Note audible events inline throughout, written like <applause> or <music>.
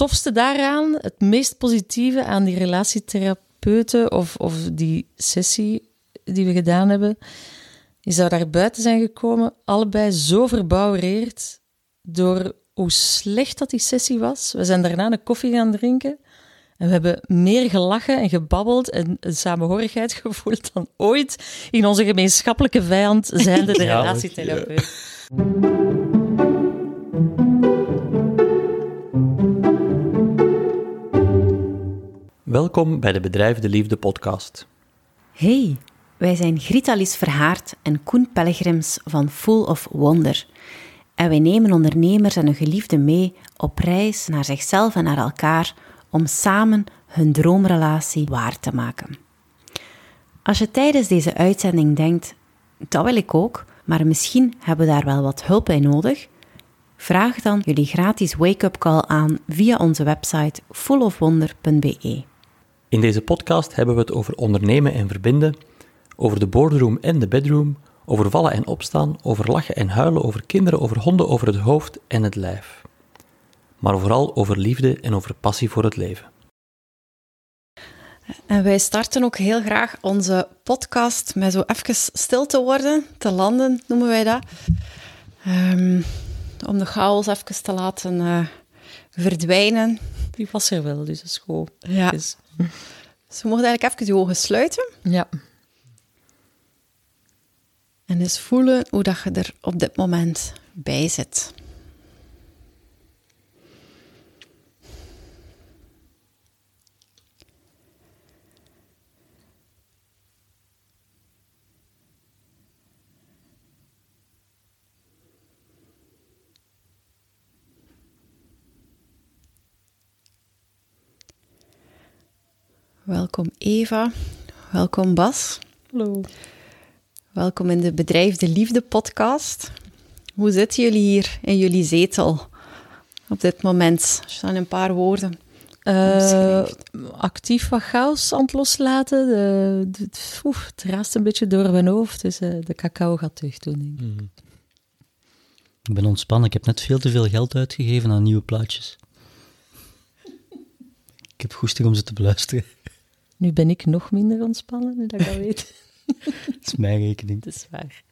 tofste daaraan, het meest positieve aan die relatietherapeuten of, of die sessie die we gedaan hebben, je zou daar buiten zijn gekomen, allebei zo verbouwereerd door hoe slecht dat die sessie was. We zijn daarna een koffie gaan drinken en we hebben meer gelachen en gebabbeld en een samenhorigheid <laughs> gevoeld dan ooit in onze gemeenschappelijke vijand, zijnde <laughs> de Ja, relatietherapeut. Welkom bij de Bedrijf de Liefde podcast. Hey, wij zijn Gritalis Verhaard en Koen Pelgrims van Full of Wonder. En wij nemen ondernemers en hun geliefden mee op reis naar zichzelf en naar elkaar om samen hun droomrelatie waar te maken. Als je tijdens deze uitzending denkt, dat wil ik ook, maar misschien hebben we daar wel wat hulp bij nodig, vraag dan jullie gratis wake-up call aan via onze website fullofwonder.be. In deze podcast hebben we het over ondernemen en verbinden, over de boardroom en de bedroom, over vallen en opstaan, over lachen en huilen, over kinderen, over honden, over het hoofd en het lijf. Maar vooral over liefde en over passie voor het leven. En wij starten ook heel graag onze podcast met zo even stil te worden, te landen noemen wij dat. Ehm, om de chaos even te laten eh, verdwijnen. Die was er wel, dus dat is goed. Ja. Dus, Dus we mogen eigenlijk even je ogen sluiten ja. en eens voelen hoe dat je er op dit moment bij zit. Welkom Eva, welkom Bas. Hallo. Welkom in de Bedrijf de Liefde podcast. Hoe zitten jullie hier in jullie zetel op dit moment? Als je dan in een paar woorden Eh, actief wat chaos aan het loslaten. De, de, het- oef, het raast een beetje door mijn hoofd, dus eh, de cacao gaat terug doen. denk ik. Ik ben ontspannen. Ik heb net veel te veel geld uitgegeven aan nieuwe plaatjes. Ik heb goesting om ze te beluisteren. Nu ben ik nog minder ontspannen, nu dat ik dat <laughs> weet. Dat is mijn rekening. Dat is waar.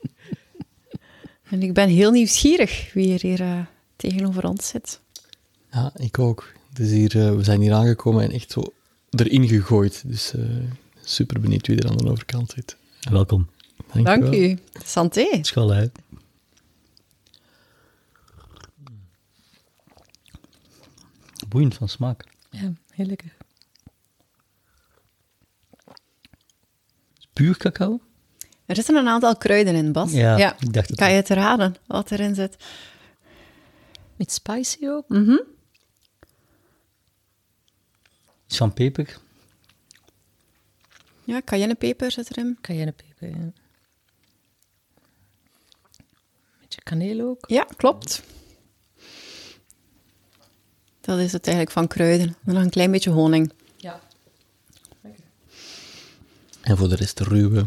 <laughs> En ik ben heel nieuwsgierig wie er hier eh, tegenover ons zit. Ja, ik ook. Dus hier, eh, we zijn hier aangekomen en echt zo erin gegooid. Dus eh, super benieuwd wie er aan de overkant zit. Welkom. Dank wel. u. Santé. School uit. Boeiend van smaak. Ja, heel lekker. Puur cacao? Er zitten een aantal kruiden in, Bas. Ja, ik dacht het Kan je het raden wat erin zit? Met spicy ook. Mhm. Iets van peper. Ja, cayennepeper zit erin. Cayennepeper, ja. Beetje kaneel ook. Ja, klopt. Dat is het eigenlijk van kruiden. En dan een klein beetje honing. Ja. En voor de rest ruwe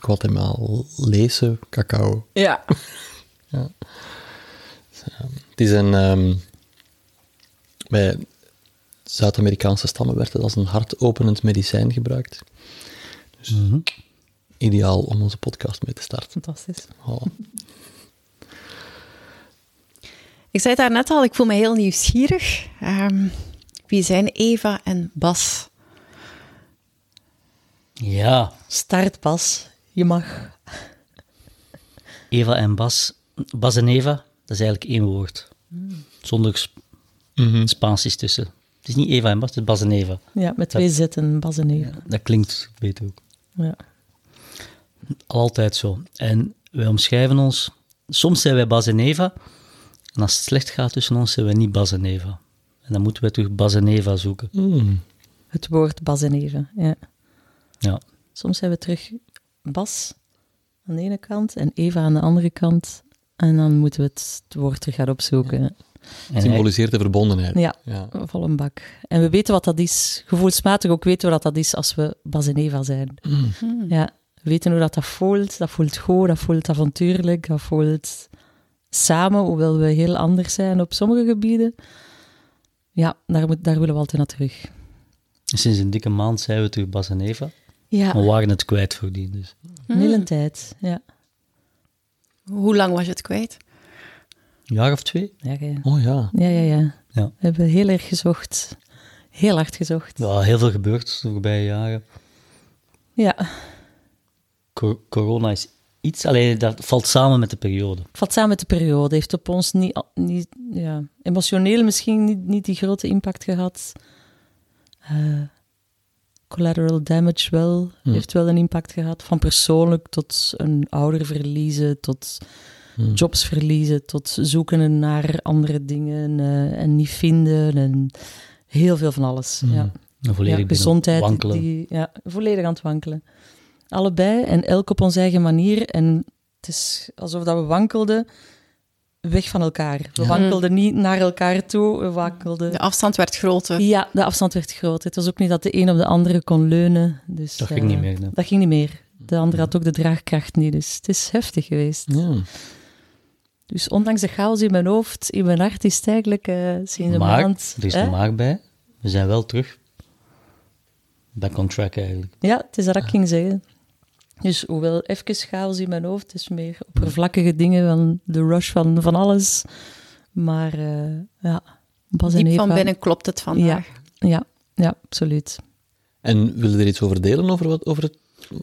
Guatemala-lezen cacao. Ja. Het is een... ehm, bij Zuid-Amerikaanse stammen werd het als een hartopenend medicijn gebruikt. Dus Mhm. ideaal om onze podcast mee te starten. Fantastisch. Oh. Ik zei het daarnet al, ik voel me heel nieuwsgierig. Ehm, wie zijn Eva en Bas? Ja, Start pas. Je mag. Eva en Bas. Bas en Eva, dat is eigenlijk één woord. Zonder sp- Mhm. spaties tussen. Het is niet Eva en Bas, het is Bas en Eva. Ja, met twee zetten, Bas en Eva. Dat klinkt beter ook. Ja. Altijd zo. En wij omschrijven ons... Soms zijn wij Bas en Eva. En als het slecht gaat tussen ons, zijn wij niet Bas en Eva. En dan moeten wij terug Bas en Eva zoeken. Mm. Het woord Bas en Eva. Ja. Ja. Soms hebben we terug Bas aan de ene kant en Eva aan de andere kant. En dan moeten we het, het woord terug gaan opzoeken. En Symboliseert de verbondenheid. Ja, Ja. vol een bak. En we weten wat dat is. Gevoelsmatig ook weten we wat dat is als we Bas en Eva zijn. Ja, we weten hoe dat, dat voelt. Dat voelt goed, dat voelt avontuurlijk, dat voelt samen, hoewel we heel anders zijn op sommige gebieden. Ja, daar, moet, daar willen we altijd naar terug. Sinds een dikke maand zijn we terug Bas en Eva. Ja, We waren het kwijt voordien. Dus. een hele tijd. Ja. Hoe lang was je het kwijt? Een jaar of twee? Ja, ja, Oh ja. ja, ja, ja. Ja. We hebben heel erg gezocht. Heel hard gezocht. Ja, heel veel gebeurd de voorbije jaren. Ja, Co- corona is iets, alleen dat valt samen met de periode. valt samen met de periode. Heeft op ons niet, niet ja, emotioneel misschien niet, niet die grote impact gehad. Eh, collateral damage wel, Hmm. heeft wel een impact gehad. Van persoonlijk tot een ouder verliezen, tot Hmm. jobs verliezen, tot zoeken naar andere dingen eh, en niet vinden. En heel veel van alles. Hmm. Ja. Een volledig ja, gezondheid, wankelen. die ja, volledig aan het wankelen. Allebei en elk op onze eigen manier. En het is alsof dat we wankelden weg van elkaar. We Ja. wankelden niet naar elkaar toe, we wankelden... De afstand werd groter. Ja, de afstand werd groter. Het was ook niet dat de een op de andere kon leunen. Dus, Dat ging eh, niet meer. nee. Dat ging niet meer. De andere had ook de draagkracht niet. Dus het is heftig geweest. ja. Dus ondanks de chaos in mijn hoofd, in mijn hart, is het eigenlijk eh, sinds een Maar, maand... er is hè? een maar bij. We zijn wel terug. Back on track eigenlijk. Ja, het is dat ik ging zeggen. Dus hoewel even chaos in mijn hoofd, het is meer oppervlakkige dingen van de rush van, van alles. Maar eh, ja, Bas en Diep Eva... van binnen klopt het vandaag. Ja, ja, absoluut. En willen er iets over delen over wat, over het,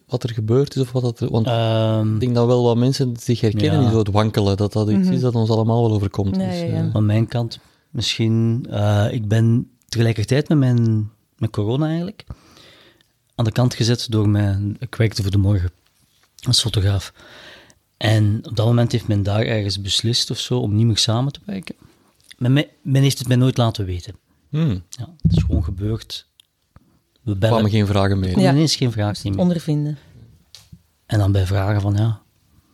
wat er gebeurd is? Of wat dat er, want Ehm, ik denk dat wel wat mensen zich herkennen Ja. in zo het wankelen. Dat dat iets Mhm. is dat ons allemaal wel overkomt. Ja, Dus, ja, ja. eh, Van mijn kant misschien. eh, ik ben tegelijkertijd met mijn met corona eigenlijk aan de kant gezet door mijn. Ik werkte voor de morgen als fotograaf. En op dat moment heeft men daar ergens beslist of zo om niet meer samen te werken. Men, men- heeft het mij nooit laten weten. hmm, Ja, het is gewoon gebeurd. We bellen. kwamen geen vragen Er meer. Ja. ineens geen vragen meer. Ondervinden. En dan bij vragen van, ja,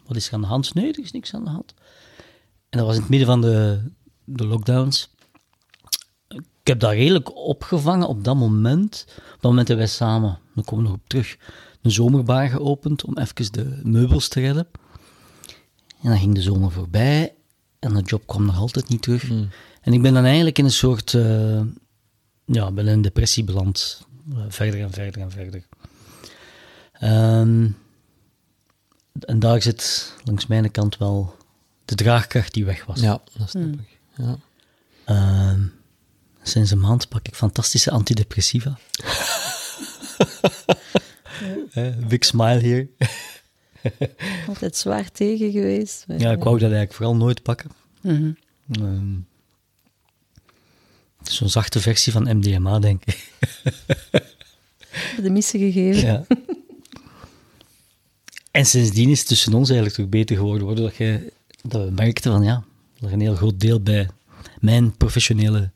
wat is er aan de hand? Nee, er is niks aan de hand. En dat was in het midden van de, de lockdowns. Ik heb dat redelijk opgevangen op dat moment. Op dat moment hebben wij samen, daar komen we nog op terug, een zomerbar geopend om even de meubels te redden. En dan ging de zomer voorbij en de job kwam nog altijd niet terug. Hmm. En ik ben dan eigenlijk in een soort, eh, ja, ben in een depressie beland. Eh, verder en verder en verder. Ehm, en daar zit langs mijn kant wel de draagkracht die weg was. Ja, dat snap ik. Ja. Ehm, sinds een maand pak ik fantastische antidepressiva. <laughs> Big smile hier. Altijd zwaar tegen geweest. Ja, ik wou dat eigenlijk vooral nooit pakken. Mhm. Ehm, Zo'n zachte versie van MDMA, denk ik. De missen gegeven. Ja. en sindsdien is het tussen ons eigenlijk toch beter geworden, waardoor dat, je, dat we merkten van ja, dat er een heel groot deel bij mijn professionele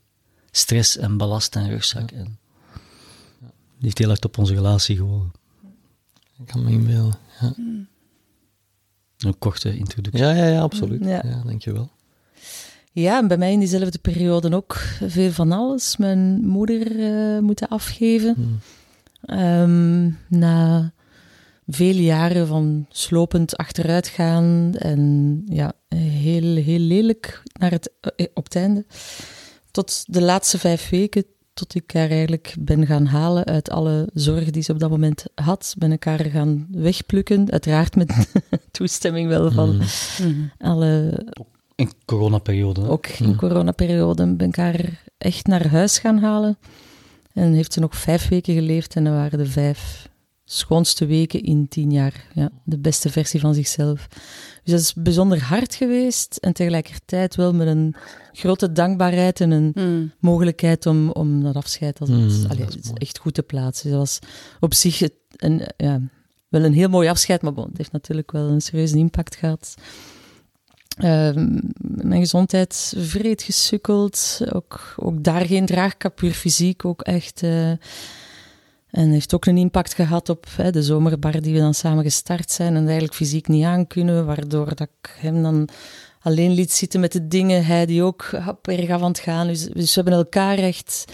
stress en ballast en rugzak. En die heeft heel hard op onze relatie gewogen. Ik kan me inbeelden. Ja. Een korte introductie. Ja, ja, ja, absoluut. Ja. Ja. dankjewel. Ja, en bij mij in diezelfde periode ook veel van alles. Mijn moeder eh, moeten afgeven. Hmm. Ehm, na vele jaren van slopend achteruitgaan en ja, heel, heel lelijk naar het, eh, op het einde. Tot de laatste vijf weken, tot ik haar eigenlijk ben gaan halen uit alle zorg die ze op dat moment had. Ben ik haar gaan wegplukken, uiteraard met <laughs> toestemming wel van Hmm. Mhm. alle In coronaperiode. hè? ook in coronaperiode ben ik haar echt naar huis gaan halen. En heeft ze nog vijf weken geleefd en dat waren de vijf schoonste weken in tien jaar. Ja, de beste versie van zichzelf. Dus dat is bijzonder hard geweest en tegelijkertijd wel met een grote dankbaarheid en een Mhm. mogelijkheid om, om dat afscheid als Mm, allee, mooi. echt goed te plaatsen. Dat was op zich een, ja, wel een heel mooi afscheid, maar bon, het heeft natuurlijk wel een serieuze impact gehad. Ehm, mijn gezondheid vreed gesukkeld. Ook, ook daar geen draagkap, puur fysiek ook echt. eh, en heeft ook een impact gehad op hè, de zomerbar die we dan samen gestart zijn. En eigenlijk fysiek niet aankunnen, waardoor dat ik hem dan alleen liet zitten met de dingen. Hij die ook hap, erg af aan het gaan. Dus, dus we hebben elkaar echt,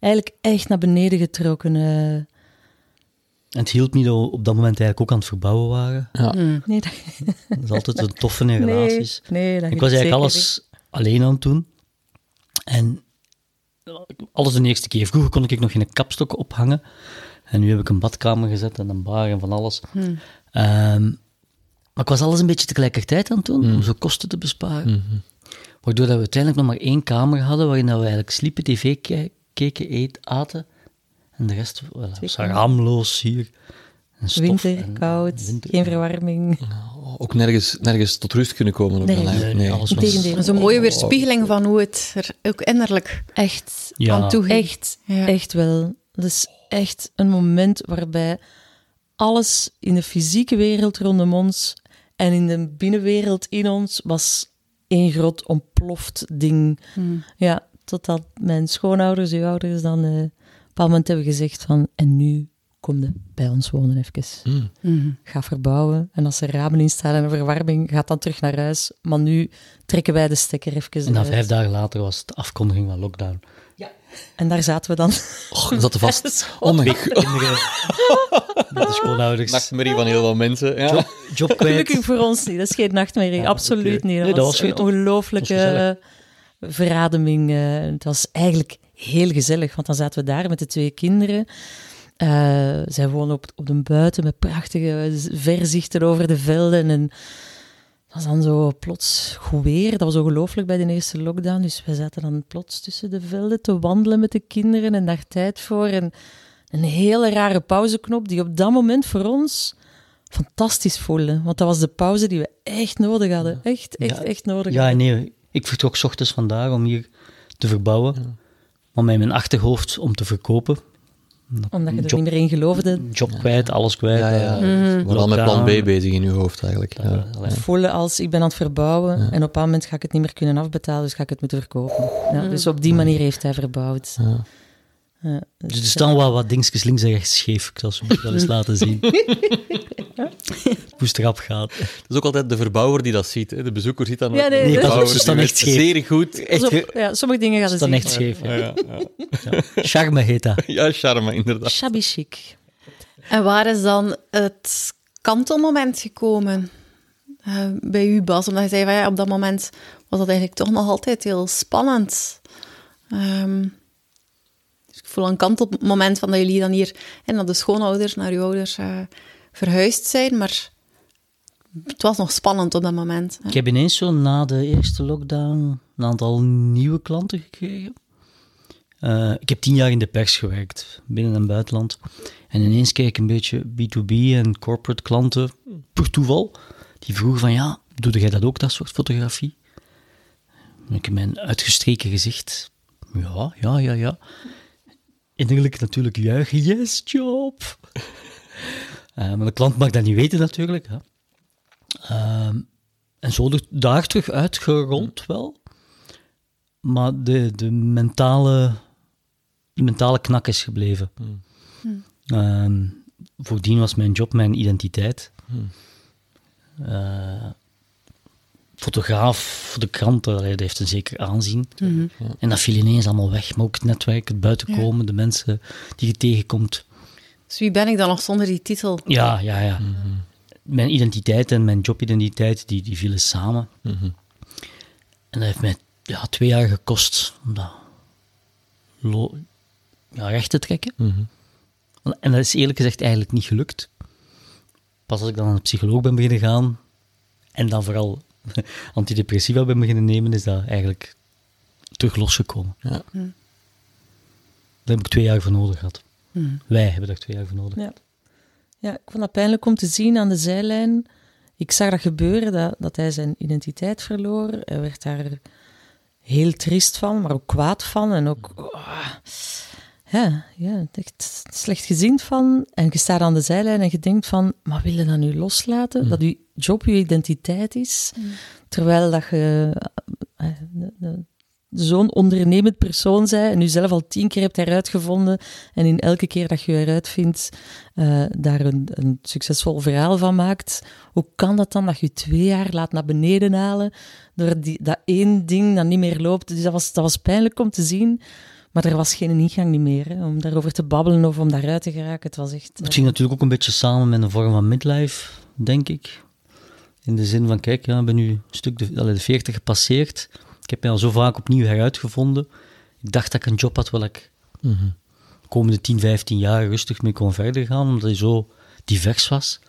eigenlijk echt naar beneden getrokken. eh. En het hielp niet dat we op dat moment eigenlijk ook aan het verbouwen waren. Ja. Nee, dat, Dat is altijd een toffe in nee, relaties. nee, dat Ik was zeker eigenlijk alles alleen aan het doen. En alles de eerste keer. Vroeger kon ik nog geen kapstok ophangen. En nu heb ik een badkamer gezet en een bar en van alles. Ehm, maar ik was alles een beetje tegelijkertijd aan het doen, om zo kosten te besparen. Waardoor dat we uiteindelijk nog maar één kamer hadden, waarin dat we eigenlijk sliepen, tv ke- keken, eet, aten. En de rest well, was raamloos hier. Stof Winter, en- koud, winter- geen verwarming. Ook nergens, nergens tot rust kunnen komen. Ook Nee. dan Nee, eigenlijk. nee, Nee. alles was... Integendeel. Dat is een mooie weerspiegeling van hoe het er ook innerlijk Echt, Ja. aan toe ging. echt, Ja. echt wel. Dat is echt een moment waarbij alles in de fysieke wereld rondom ons en in de binnenwereld in ons was één groot ontploft ding. Ja, totdat mijn schoonouders, uw ouders, dan eh, op een bepaald moment hebben gezegd van en nu kom je bij ons wonen even. Mm. Ga verbouwen en als er ramen in staan en een verwarming, gaat dan terug naar huis. Maar nu trekken wij de stekker even En dan eruit. vijf dagen later was het de afkondiging van lockdown. En daar zaten we dan. Och, <laughs> <laughs> dat zat er vast. Oh mijn god. Kinderen met de schoonouders. Nachtmerrie van heel veel mensen. Ja. Job kwijt. Gelukkig voor ons niet. Dat is geen nachtmerrie. Absoluut niet. Dat, Nee, dat was, was een ongelooflijke verademing. eh. het was eigenlijk heel gezellig, want dan zaten we daar met de twee kinderen. Eh, zij wonen op, op de buiten met prachtige verzichten over de velden. En het was dan zo plots goed weer. Dat was ongelooflijk bij de eerste lockdown. Dus wij zaten dan plots tussen de velden te wandelen met de kinderen en daar tijd voor. En een hele rare pauzeknop die op dat moment voor ons fantastisch voelde. Want dat was de pauze die we echt nodig hadden. Echt, echt, Ja. echt nodig Ja, hadden. nee, ik vertrok 's ochtends vandaag om hier te verbouwen. Maar met mijn achterhoofd om te verkopen. Omdat je er Job- niet meer in geloofde. Job kwijt, alles kwijt. Ja, ja. dan met plan. B bezig in uw hoofd eigenlijk. Ja. voelen als ik ben aan het verbouwen en op een bepaald moment ga ik het niet meer kunnen afbetalen, dus ga ik het moeten verkopen. Ja, dus op die manier heeft hij verbouwd. Ja. Ja, Dus er staan wel wat dingetjes links en rechts scheef. Ik zal ze wel eens <laughs> laten zien. Hoe <laughs> het erop gaat. Het is ook altijd de verbouwer die dat ziet. Hè. De bezoeker ziet dat nooit. Ja, nee, De nee. verbouwer Ze staan echt scheef. Zeer goed. Op, ja, sommige dingen gaan Het ze is dan zien. echt scheef. ja. Ja, ja. Charme heet dat. <laughs> ja, charme, inderdaad. Shabby chic. En waar is dan het kantelmoment gekomen eh, bij u, Bas? Omdat je zei, van, ja, op dat moment was dat eigenlijk toch nog altijd heel spannend. Ehm, dus ik voel een kantelmoment van dat jullie dan hier en naar de schoonouders, naar uw ouders eh, verhuisd zijn, maar het was nog spannend op dat moment. Ik heb ineens zo na de eerste lockdown een aantal nieuwe klanten gekregen. Eh, ik heb tien jaar in de pers gewerkt, binnen- en buitenland. En ineens kreeg ik een beetje B2B en corporate klanten, per toeval, die vroegen van, ja, doe jij dat ook, dat soort fotografie? Ik heb mijn uitgestreken gezicht, ja, ja, ja, ja. Innerlijk natuurlijk juichen, yes, job! <laughs> Eh, maar de klant mag dat niet weten natuurlijk. Hè. Ehm, en zo er, daar terug uitgerold wel. Maar de, de, mentale, de mentale knak is gebleven. Ehm, voordien was mijn job mijn identiteit. Eh, fotograaf voor de kranten, dat heeft een zeker aanzien. En dat viel ineens allemaal weg. Maar ook het netwerk, het buitenkomen, de mensen die je tegenkomt. Dus wie ben ik dan nog zonder die titel? Ja, ja, ja. Mijn identiteit en mijn jobidentiteit, die, die vielen samen. En dat heeft mij ja, twee jaar gekost om dat ja, recht te trekken. En dat is eerlijk gezegd eigenlijk niet gelukt. Pas als ik dan aan een psycholoog ben beginnen gaan, en dan vooral <laughs> antidepressiva ben beginnen nemen, is dat eigenlijk terug losgekomen. Ja. Daar heb ik twee jaar voor nodig gehad. Wij hebben daar twee jaar voor nodig Ja. ja, ik vond dat pijnlijk om te zien aan de zijlijn. Ik zag dat gebeuren, dat, dat hij zijn identiteit verloor. Hij werd daar heel triest van, maar ook kwaad van. En ook ah, ja, ja, echt slecht gezind van. En je staat aan de zijlijn en je denkt van, maar wil je dat nu loslaten? Dat je job je identiteit is? Terwijl dat je eh, de- de- zo'n ondernemend persoon zij en u zelf al tien keer hebt heruitgevonden en in elke keer dat je eruit vindt, eh, daar een, een succesvol verhaal van maakt. Hoe kan dat dan dat je twee jaar laat naar beneden halen door die, dat één ding dat niet meer loopt? Dus dat was, dat was pijnlijk om te zien. Maar er was geen ingang niet meer hè, om daarover te babbelen of om daaruit te geraken. Het was echt... Het ging natuurlijk ook een beetje samen met een vorm van midlife, denk ik. In de zin van, kijk, ja, ik ben nu een stuk de, de 40 gepasseerd. Ik heb mij al zo vaak opnieuw heruitgevonden. Ik dacht dat ik een job had waar ik de komende 10, 15 jaar rustig mee kon verder gaan, omdat hij zo divers was.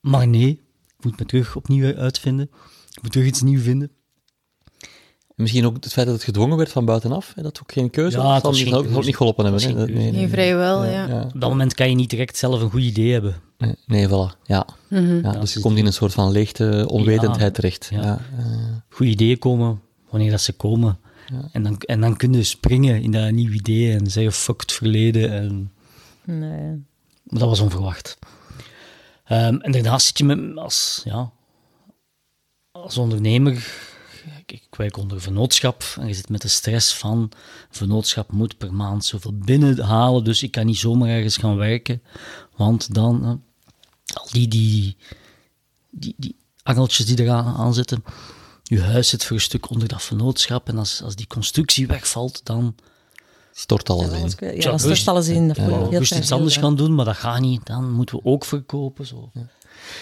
Maar nee, ik moet me terug opnieuw uitvinden. Ik moet terug iets nieuws vinden. Misschien ook het feit dat het gedwongen werd van buitenaf, hè, dat ook geen keuze Ja, was, het zal niet, niet geholpen hebben. Hè? Nee, nee, Nee, vrijwel, ja. ja. Op dat moment kan je niet direct zelf een goed idee hebben. Nee, nee, voilà. Ja. Mhm. ja dat dus je komt in een soort van leegte, onwetendheid Ja, terecht. ja. Ja. eh, Goede ideeën komen wanneer dat ze komen. En, dan, en dan kun je springen in dat nieuw idee en zeggen fuck het verleden. En, Nee. maar dat was onverwacht. Ehm, en daarnaast zit je met, als, ja, als ondernemer, ik, werk onder vennootschap en je zit met de stress van vennootschap moet per maand zoveel binnenhalen, dus ik kan niet zomaar ergens gaan werken, want dan eh, al die, die, die, die angeltjes die eraan aan zitten, je huis zit voor een stuk onder dat vennootschap en als, als die constructie wegvalt, dan stort alles Ja, in. ja, rust- stort alles in. We moesten graag iets anders gaan doen, maar dat gaat niet. Dan moeten we ook verkopen. Zo. Ja,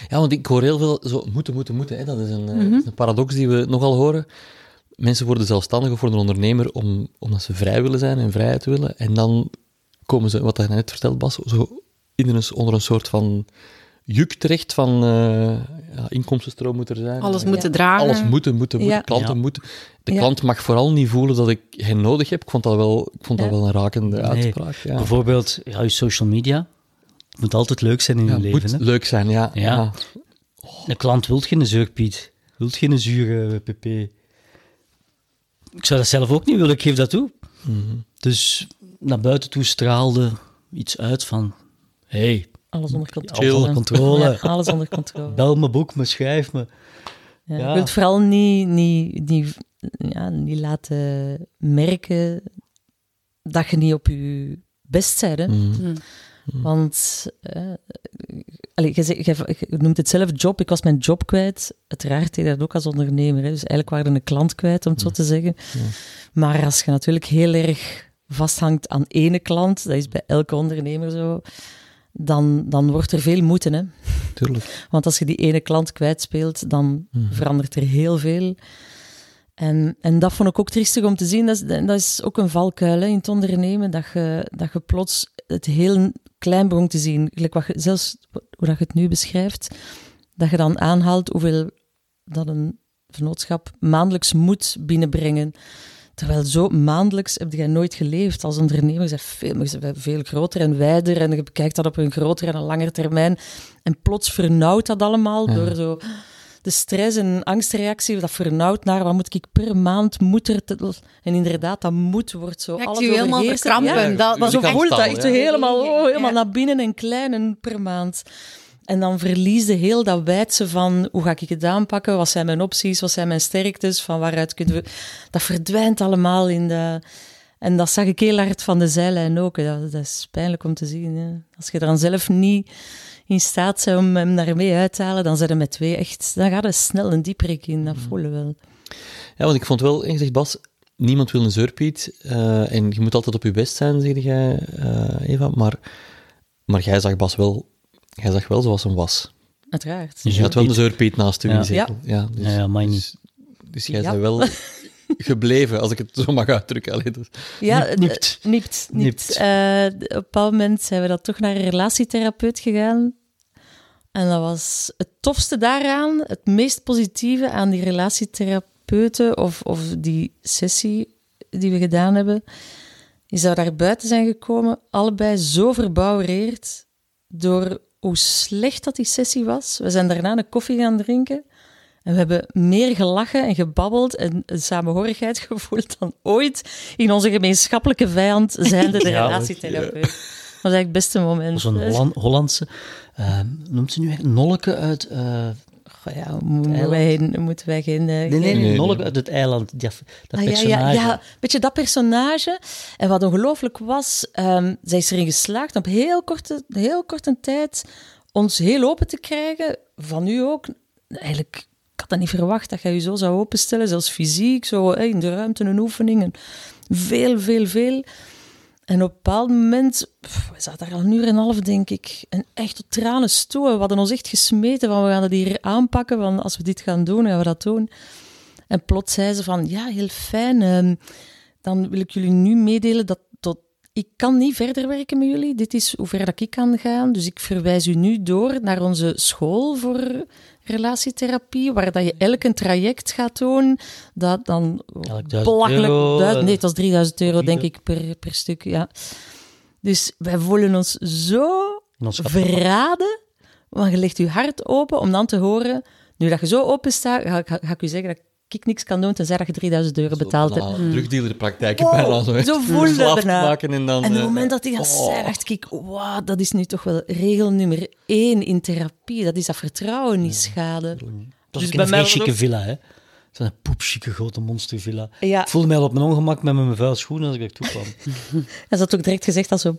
want ik hoor heel veel zo moeten, moeten, moeten. Hè. Dat is een, eh, Mhm. is een paradox die we nogal horen. Mensen worden zelfstandig of worden ondernemer om, omdat ze vrij willen zijn en vrijheid willen. En dan komen ze, wat hij net vertelt, Bas, zo in een, onder een soort van juk terecht van eh, ja, inkomstenstroom moet er zijn. Alles moeten dragen. Alles moeten, moeten, moeten. Ja. Klanten Ja. moeten. De Ja. klant mag vooral niet voelen dat ik hen nodig heb. Ik vond dat wel, ik vond dat Ja. wel een rakende Nee. uitspraak. Ja. Bijvoorbeeld, ja, je social media. Het moet altijd leuk zijn in Ja, je leven. moet Hè? leuk zijn, ja. Ja. ja. De klant wil geen zeurpiet. Wil geen zure pp. Ik zou dat zelf ook niet willen, ik geef dat toe. Mhm. Dus naar buiten toe straalde iets uit van... hey, Alles onder controle. alles onder controle. Ja, <laughs> alles onder controle. bel me, boek me, schrijf me. Ja, Ja. Je wilt vooral niet, niet, niet, ja, niet laten merken dat je niet op je best bent. Hè? Mhm. Mm. Want eh, allee, je, zegt- je- je noemt het zelf job. Ik was mijn job kwijt. Uiteraard deed dat ook als ondernemer. Hè? Dus eigenlijk waren we een klant kwijt, om het zo te zeggen. Maar als je natuurlijk heel erg vasthangt aan ene klant, dat is bij elke ondernemer zo, dan, dan wordt er veel moeten. Hè? Tuurlijk. Want als je die ene klant kwijtspeelt, dan verandert er heel veel. En, en dat vond ik ook triestig om te zien. Dat is, dat is ook een valkuil hè, in het ondernemen, dat je, dat je plots het heel klein begon te zien. Gelijk wat je, zelfs hoe dat je het nu beschrijft, dat je dan aanhaalt hoeveel dat een vennootschap maandelijks moet binnenbrengen. Terwijl zo maandelijks heb je nooit geleefd als ondernemer. Je bent veel, je bent veel groter en wijder en je bekijkt dat op een grotere en een langer termijn. En plots vernauwt dat allemaal door zo de stress en angstreactie. Dat vernauwt naar wat moet ik per maand moet er. Te, en inderdaad, dat moet wordt zo. Ja, ik alles zie je helemaal verkrampen. Ja, Dat- maar zo dat voelt dat. echt zo ja. helemaal, oh, helemaal Ja. naar binnen en klein en per maand. En dan verlies je heel dat wijdse van hoe ga ik het aanpakken, wat zijn mijn opties, wat zijn mijn sterktes, van waaruit kunnen we... Dat verdwijnt allemaal in de... En dat zag ik heel hard van de zijlijn ook. Dat, dat is pijnlijk om te zien. Hè. Als je dan zelf niet in staat bent om hem daarmee uit te halen, dan zijn er met twee echt... Dan gaat er snel een dieperik in, dat voelen we wel. Ja, want ik vond wel, je zegt Bas, niemand wil een zeurpiet. eh, en je moet altijd op je best zijn, zeg jij, eh, Eva. Maar, maar jij zag Bas wel, jij zag wel zoals hem was. Uiteraard. Dus je had wel een zeurpiet naast u Ja. in zetel. Ja, dus, Ja, ja, niet. Dus, dus jij Ja. bent wel <laughs> gebleven, als ik het zo mag uitdrukken. Allee, dus- Ja, Nipt, nipt. nipt, op een bepaald moment zijn we dan toch naar een relatietherapeut gegaan. En dat was het tofste daaraan, het meest positieve aan die relatietherapeuten of, of die sessie die we gedaan hebben, is dat we daar buiten zijn gekomen, allebei zo verbouwereerd door hoe slecht dat die sessie was. We zijn daarna een koffie gaan drinken. En we hebben meer gelachen en gebabbeld en een samenhorigheid gevoeld dan ooit in onze gemeenschappelijke vijand, zijnde de <laughs> Ja, relatietherapeut. Dat was eigenlijk het beste moment. Zo'n Holland, Hollandse, eh, noemt ze nu echt Nolke uit... Goh, ja, mo- moeten wij, geen- moeten wij geen... eh, nee, nee, geen- nee, nee. Nolke uit het eiland, dat Ah, ja, personage. ja, ja, weet je, dat personage. En wat ongelooflijk was, ehm, zij is erin geslaagd op heel korte, heel korte tijd ons heel open te krijgen. Van u ook. Eigenlijk, had dat niet verwacht dat jij je zo zou openstellen, zelfs fysiek, zo in de ruimte. En Veel, veel, veel. En op een bepaald moment, we zaten daar al een uur en een half, denk ik, en echt tot tranen stoen. We hadden ons echt gesmeten van, we gaan het hier aanpakken, van als we dit gaan doen, gaan we dat doen. En plots zei ze van, ja, heel fijn, ehm, dan wil ik jullie nu meedelen dat ik kan niet verder werken met jullie. Dit is hoe ver dat ik kan gaan. Dus ik verwijs u nu door naar onze school voor relatietherapie, waar dat je elk een traject gaat doen, dat dan belachelijk... eh, nee, het was 3000 euro, denk ik, per, per stuk, ja. Dus wij voelen ons zo verraden, want je legt je hart open om dan te horen, nu dat je zo open staat, ga, ga, ga ik u zeggen dat ik niks kan doen tenzij dat je 3000 euro betaald hebt. Drugdealerpraktijken Wow, bijna zo. zo voelde het maken en dan... En op het eh, moment dat hij dat oh. zei, dacht ik, wow, dat is nu toch wel regel nummer één in therapie. Dat is dat vertrouwen niet schaden. Het was Dus ook een vrij chique ook- villa, hè. Zo'n poepchique grote monstervilla. Ja. Ik voelde mij al op mijn ongemak met mijn vuile schoenen als ik daar toe kwam. <laughs> Hij had ook direct gezegd als ze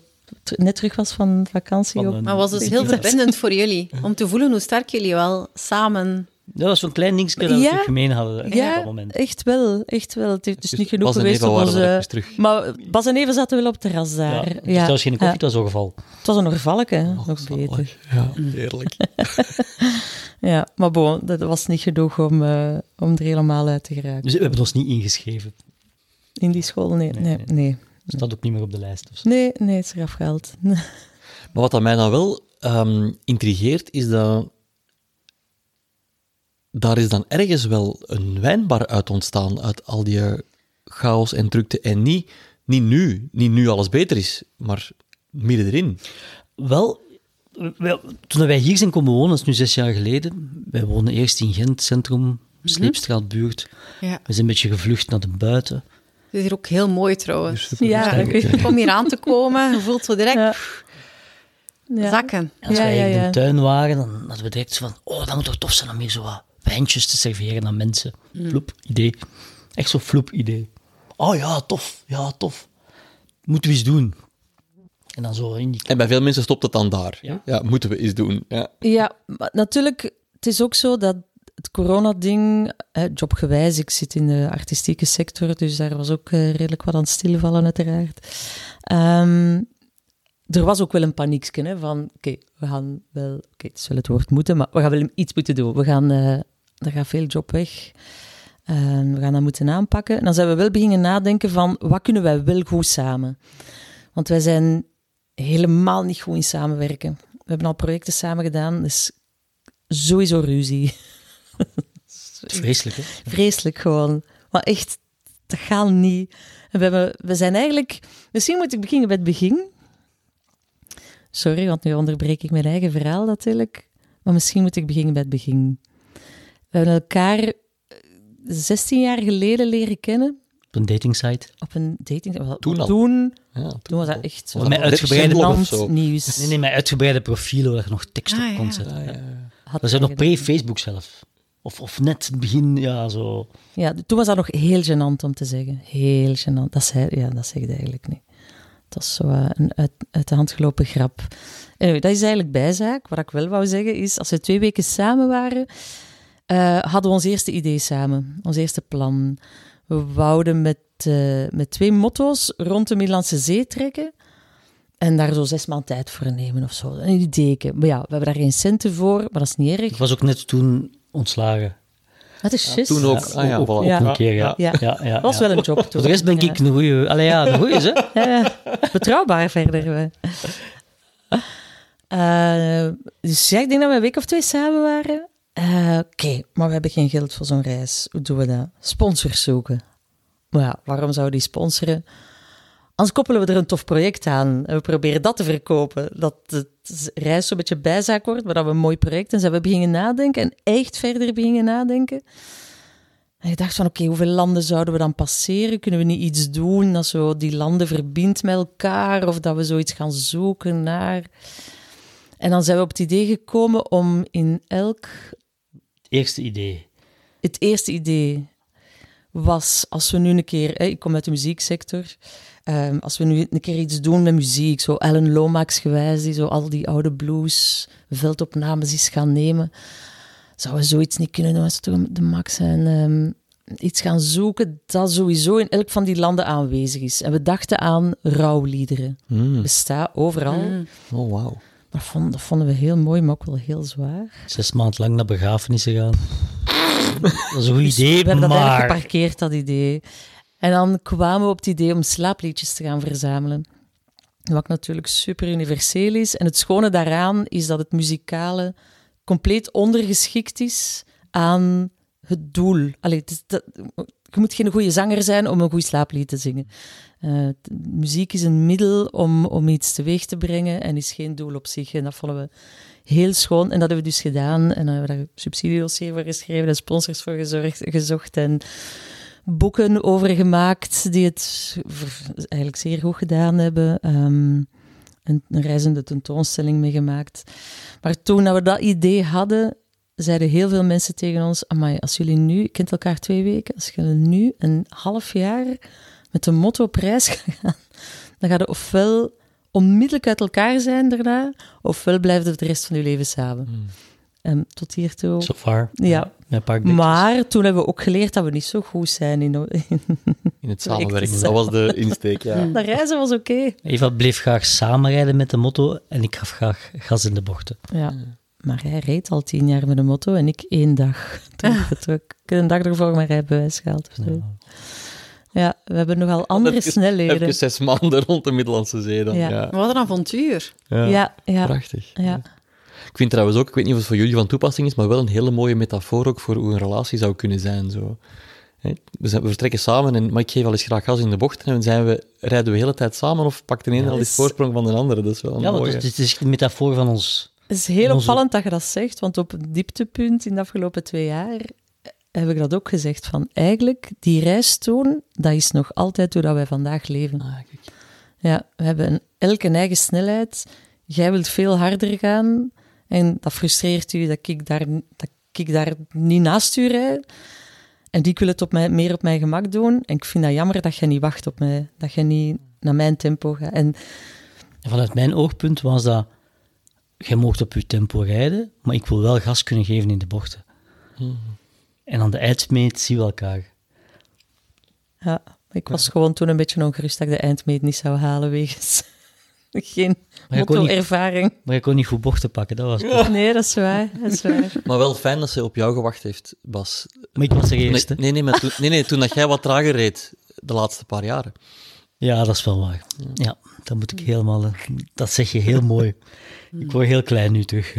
net terug was van vakantie. Van een- Maar was dus heel verbindend voor jullie. Om te voelen hoe sterk jullie wel samen... Dat was zo'n klein dingetje dat we Ja. gemeen hadden hè, op Ja, dat moment. echt wel, echt wel. Het heeft dus, Dus niet genoeg Bas geweest om onze... even terug. Maar Bas en Eva zaten wel op het terras daar. Ja, Ja, het was geen koffie, Ja. het was een geval. Het was een orvalke, hè. nog beter. Ja, heerlijk. <laughs> Ja, maar bon, dat was niet genoeg om, eh, om er helemaal uit te geraken. Dus we hebben ons niet ingeschreven. In die school, nee, nee, Nee, nee. nee. Nee, staat ook niet meer op de lijst. Of zo. nee, het is eraf gehaald. <laughs> Maar wat dat mij dan wel ehm, intrigeert, is dat daar is dan ergens wel een wijnbar uit ontstaan, uit al die eh, chaos en drukte. En niet, niet nu, niet nu alles beter is, maar midden erin. Wel, wel, toen wij hier zijn komen wonen, dat is nu zes jaar geleden. Wij woonden eerst in Gent, centrum, Sleepstraatbuurt. Ja. We zijn een beetje gevlucht naar de buiten. Het is hier ook heel mooi trouwens. Ja, Ja, oké. Om hier aan te komen, je voelt zo direct Ja. Ja. zakken. Als Ja, wij ja, in de tuin waren, dan hadden we direct van, oh, dat moet toch tof zijn om hier zo wat wijntjes te serveren aan mensen. Floep, idee. Echt zo'n floep idee. Oh ja, tof, ja, tof. Moeten we eens doen. En dan zo in die... En bij veel mensen stopt het dan daar. Ja. Ja, moeten we eens doen. Ja. Ja, maar natuurlijk, het is ook zo dat het coronading, hè, jobgewijs, ik zit in de artistieke sector, dus daar was ook eh, redelijk wat aan het stilvallen, uiteraard. Ehm, er was ook wel een paniekje, hè, van oké, we gaan wel, oké, het is wel het woord moeten, maar we gaan wel iets moeten doen. We gaan, eh, er gaat veel job weg. En we gaan dat moeten aanpakken. En dan zijn we wel beginnen nadenken van, wat kunnen wij wel goed samen? Want wij zijn helemaal niet goed in samenwerken. We hebben al projecten samen gedaan, dus sowieso ruzie. <laughs> Vreselijk, hè? Vreselijk gewoon. Maar echt, dat gaat niet. En we, hebben, we zijn eigenlijk... Misschien moet ik beginnen bij het begin. Sorry, want nu onderbreek ik mijn eigen verhaal natuurlijk. Maar misschien moet ik beginnen bij het begin. We hebben elkaar eh, 16 jaar geleden leren kennen Op een datingsite. op een dating... Toen al? Toen, Ja, toen was dat echt zo Met uitgebreide nieuws. Nee, nee, met uitgebreide profielen waar je nog tekst Ah, op kon ja. zetten. Ah, Ja. ja, ja. Had Dat zijn nog pre-Facebook zelf. Of, of net het begin, ja, zo. Ja, toen was dat nog heel gênant om te zeggen. Heel gênant. Dat, zei, ja, dat zeg je eigenlijk niet. Dat is zo eh, een uit, uit de hand gelopen grap. Anyway, dat is eigenlijk bijzaak. Wat ik wel wou zeggen is, als we twee weken samen waren, eh, hadden we ons eerste idee samen. Ons eerste plan. We wouden met, eh, met twee motto's rond de Middellandse Zee trekken. En daar zo zes maanden tijd voor nemen of zo. Een idee. Maar ja, we hebben daar geen centen voor, maar dat is niet erg. Ik was ook net toen ontslagen. Dat is juist. Toen ook. Ja, Ah ja, Ja. een keer, ja. Ja. ja. ja, Dat was ja. wel een job toen. Voor de rest ben Ja. ik een goeie. Allee, ja, een goeie, hè? <laughs> Ja, ja. betrouwbaar verder. <laughs> Eh, dus ja, ik denk dat we een week of twee samen waren. Eh, Oké, maar we hebben geen geld voor zo'n reis. Hoe doen we dat? Sponsors zoeken. Maar ja, waarom zouden die sponsoren? Anders koppelen we er een tof project aan. En we proberen dat te verkopen. Dat de reis zo'n beetje bijzaak wordt, maar dat we een mooi project en zijn we beginnen nadenken en echt verder beginnen nadenken. En ik dacht van, oké, hoeveel landen zouden we dan passeren? Kunnen we niet iets doen dat zo die landen verbindt met elkaar? Of dat we zoiets gaan zoeken naar... En dan zijn we op het idee gekomen om in elk... Het eerste idee. Het eerste idee was, als we nu een keer... Hè, ik kom uit de muzieksector. ehm, als we nu een keer iets doen met muziek, zo Alan Lomax gewijs, die zo al die oude blues, veldopnames is gaan nemen, zouden we zoiets niet kunnen doen als toch de max. En ehm, iets gaan zoeken dat sowieso in elk van die landen aanwezig is. En we dachten aan rouwliederen. Hmm. Bestaat overal. Mm. Oh, wauw. Dat, vond, dat vonden we heel mooi, maar ook wel heel zwaar. Zes maanden lang naar begrafenissen gaan. dat is een goed Dus idee, we hebben dat eigenlijk geparkeerd, dat idee. En dan kwamen we op het idee om slaapliedjes te gaan verzamelen. Wat natuurlijk super universeel is. En het schone daaraan is dat het muzikale compleet ondergeschikt is aan het doel. Allee, het is dat, je moet geen goede zanger zijn om een goed slaaplied te zingen. Eh, muziek is een middel om, om iets teweeg te brengen en is geen doel op zich. En dat vonden we heel schoon. En dat hebben we dus gedaan. En daar hebben we daar subsidiedossier voor geschreven en sponsors voor gezorgd, gezocht. En boeken over gemaakt die het eigenlijk zeer goed gedaan hebben. Ehm, een, reizende tentoonstelling meegemaakt. Maar toen we dat idee hadden, zeiden heel veel mensen tegen ons: Amai, als jullie nu, je kent elkaar twee weken, als je nu een half jaar met de motto op reis gaat <laughs> gaan, dan ga je ofwel onmiddellijk uit elkaar zijn daarna, ofwel blijft het de rest van je leven samen. Hmm. En tot hiertoe. So far. Ja, Met een paar bekjes. maar toen hebben we ook geleerd dat we niet zo goed zijn in, <laughs> in In het samenwerken. het Dat was de insteek, ja. <laughs> dat reizen was oké. Eva bleef graag samenrijden met de motto en ik gaf graag gas in de bochten. Ja. Maar hij reed al tien jaar met een motto en ik één dag. <laughs> Toen ik heb een dag ervoor mijn rijbewijs gehaald. of zo. Ja, we hebben nogal <laughs> andere Even- snelheden. Even zes maanden rond de Middellandse Zee dan. Ja. Ja. Wat een avontuur. Ja. Ja, ja, Prachtig. ja. Ik vind trouwens ook, ik weet niet of het voor jullie van toepassing is, maar wel een hele mooie metafoor ook voor hoe een relatie zou kunnen zijn. Zo. Hè, We, zijn, we vertrekken samen, en, maar ik geef wel eens graag gas in de bocht. En dan zijn we, rijden we de hele tijd samen of pakt de ene al is- voorsprong van de andere. Dat is wel een Ja, mooie. het is een metafoor van ons. Het is heel opvallend dat je dat zegt, want op het dieptepunt in de afgelopen twee jaar heb ik dat ook gezegd. Van eigenlijk, die reis toen, dat is nog altijd hoe dat wij vandaag leven. Ah. Ja, we hebben een, elk een eigen snelheid. Jij wilt veel harder gaan en dat frustreert u dat ik daar, dat ik daar niet naast u rijd. En ik wil het op mij, meer op mijn gemak doen. En ik vind dat jammer dat je niet wacht op mij, dat je niet naar mijn tempo gaat. En En vanuit mijn oogpunt was dat, jij moogt op je tempo rijden, maar ik wil wel gas kunnen geven in de bochten. En aan de eindmeet zien we elkaar. ja, ik was gewoon toen een beetje ongerust dat ik de eindmeet niet zou halen wegens <laughs> geen Maar je kon niet- motto-ervaring. Maar je kon niet goed bochten pakken, dat was. Nee, dat is waar. Dat is waar. <laughs> Maar wel fijn dat ze op jou gewacht heeft, Bas. Maar ik was de Nee, eerste. nee, nee, maar toen, nee, nee, toen dat jij wat trager reed, de laatste paar jaren. Ja, dat is wel waar. Ja, dat moet ik helemaal... eh, Dat zeg je heel mooi. <laughs> Ik word heel klein nu terug.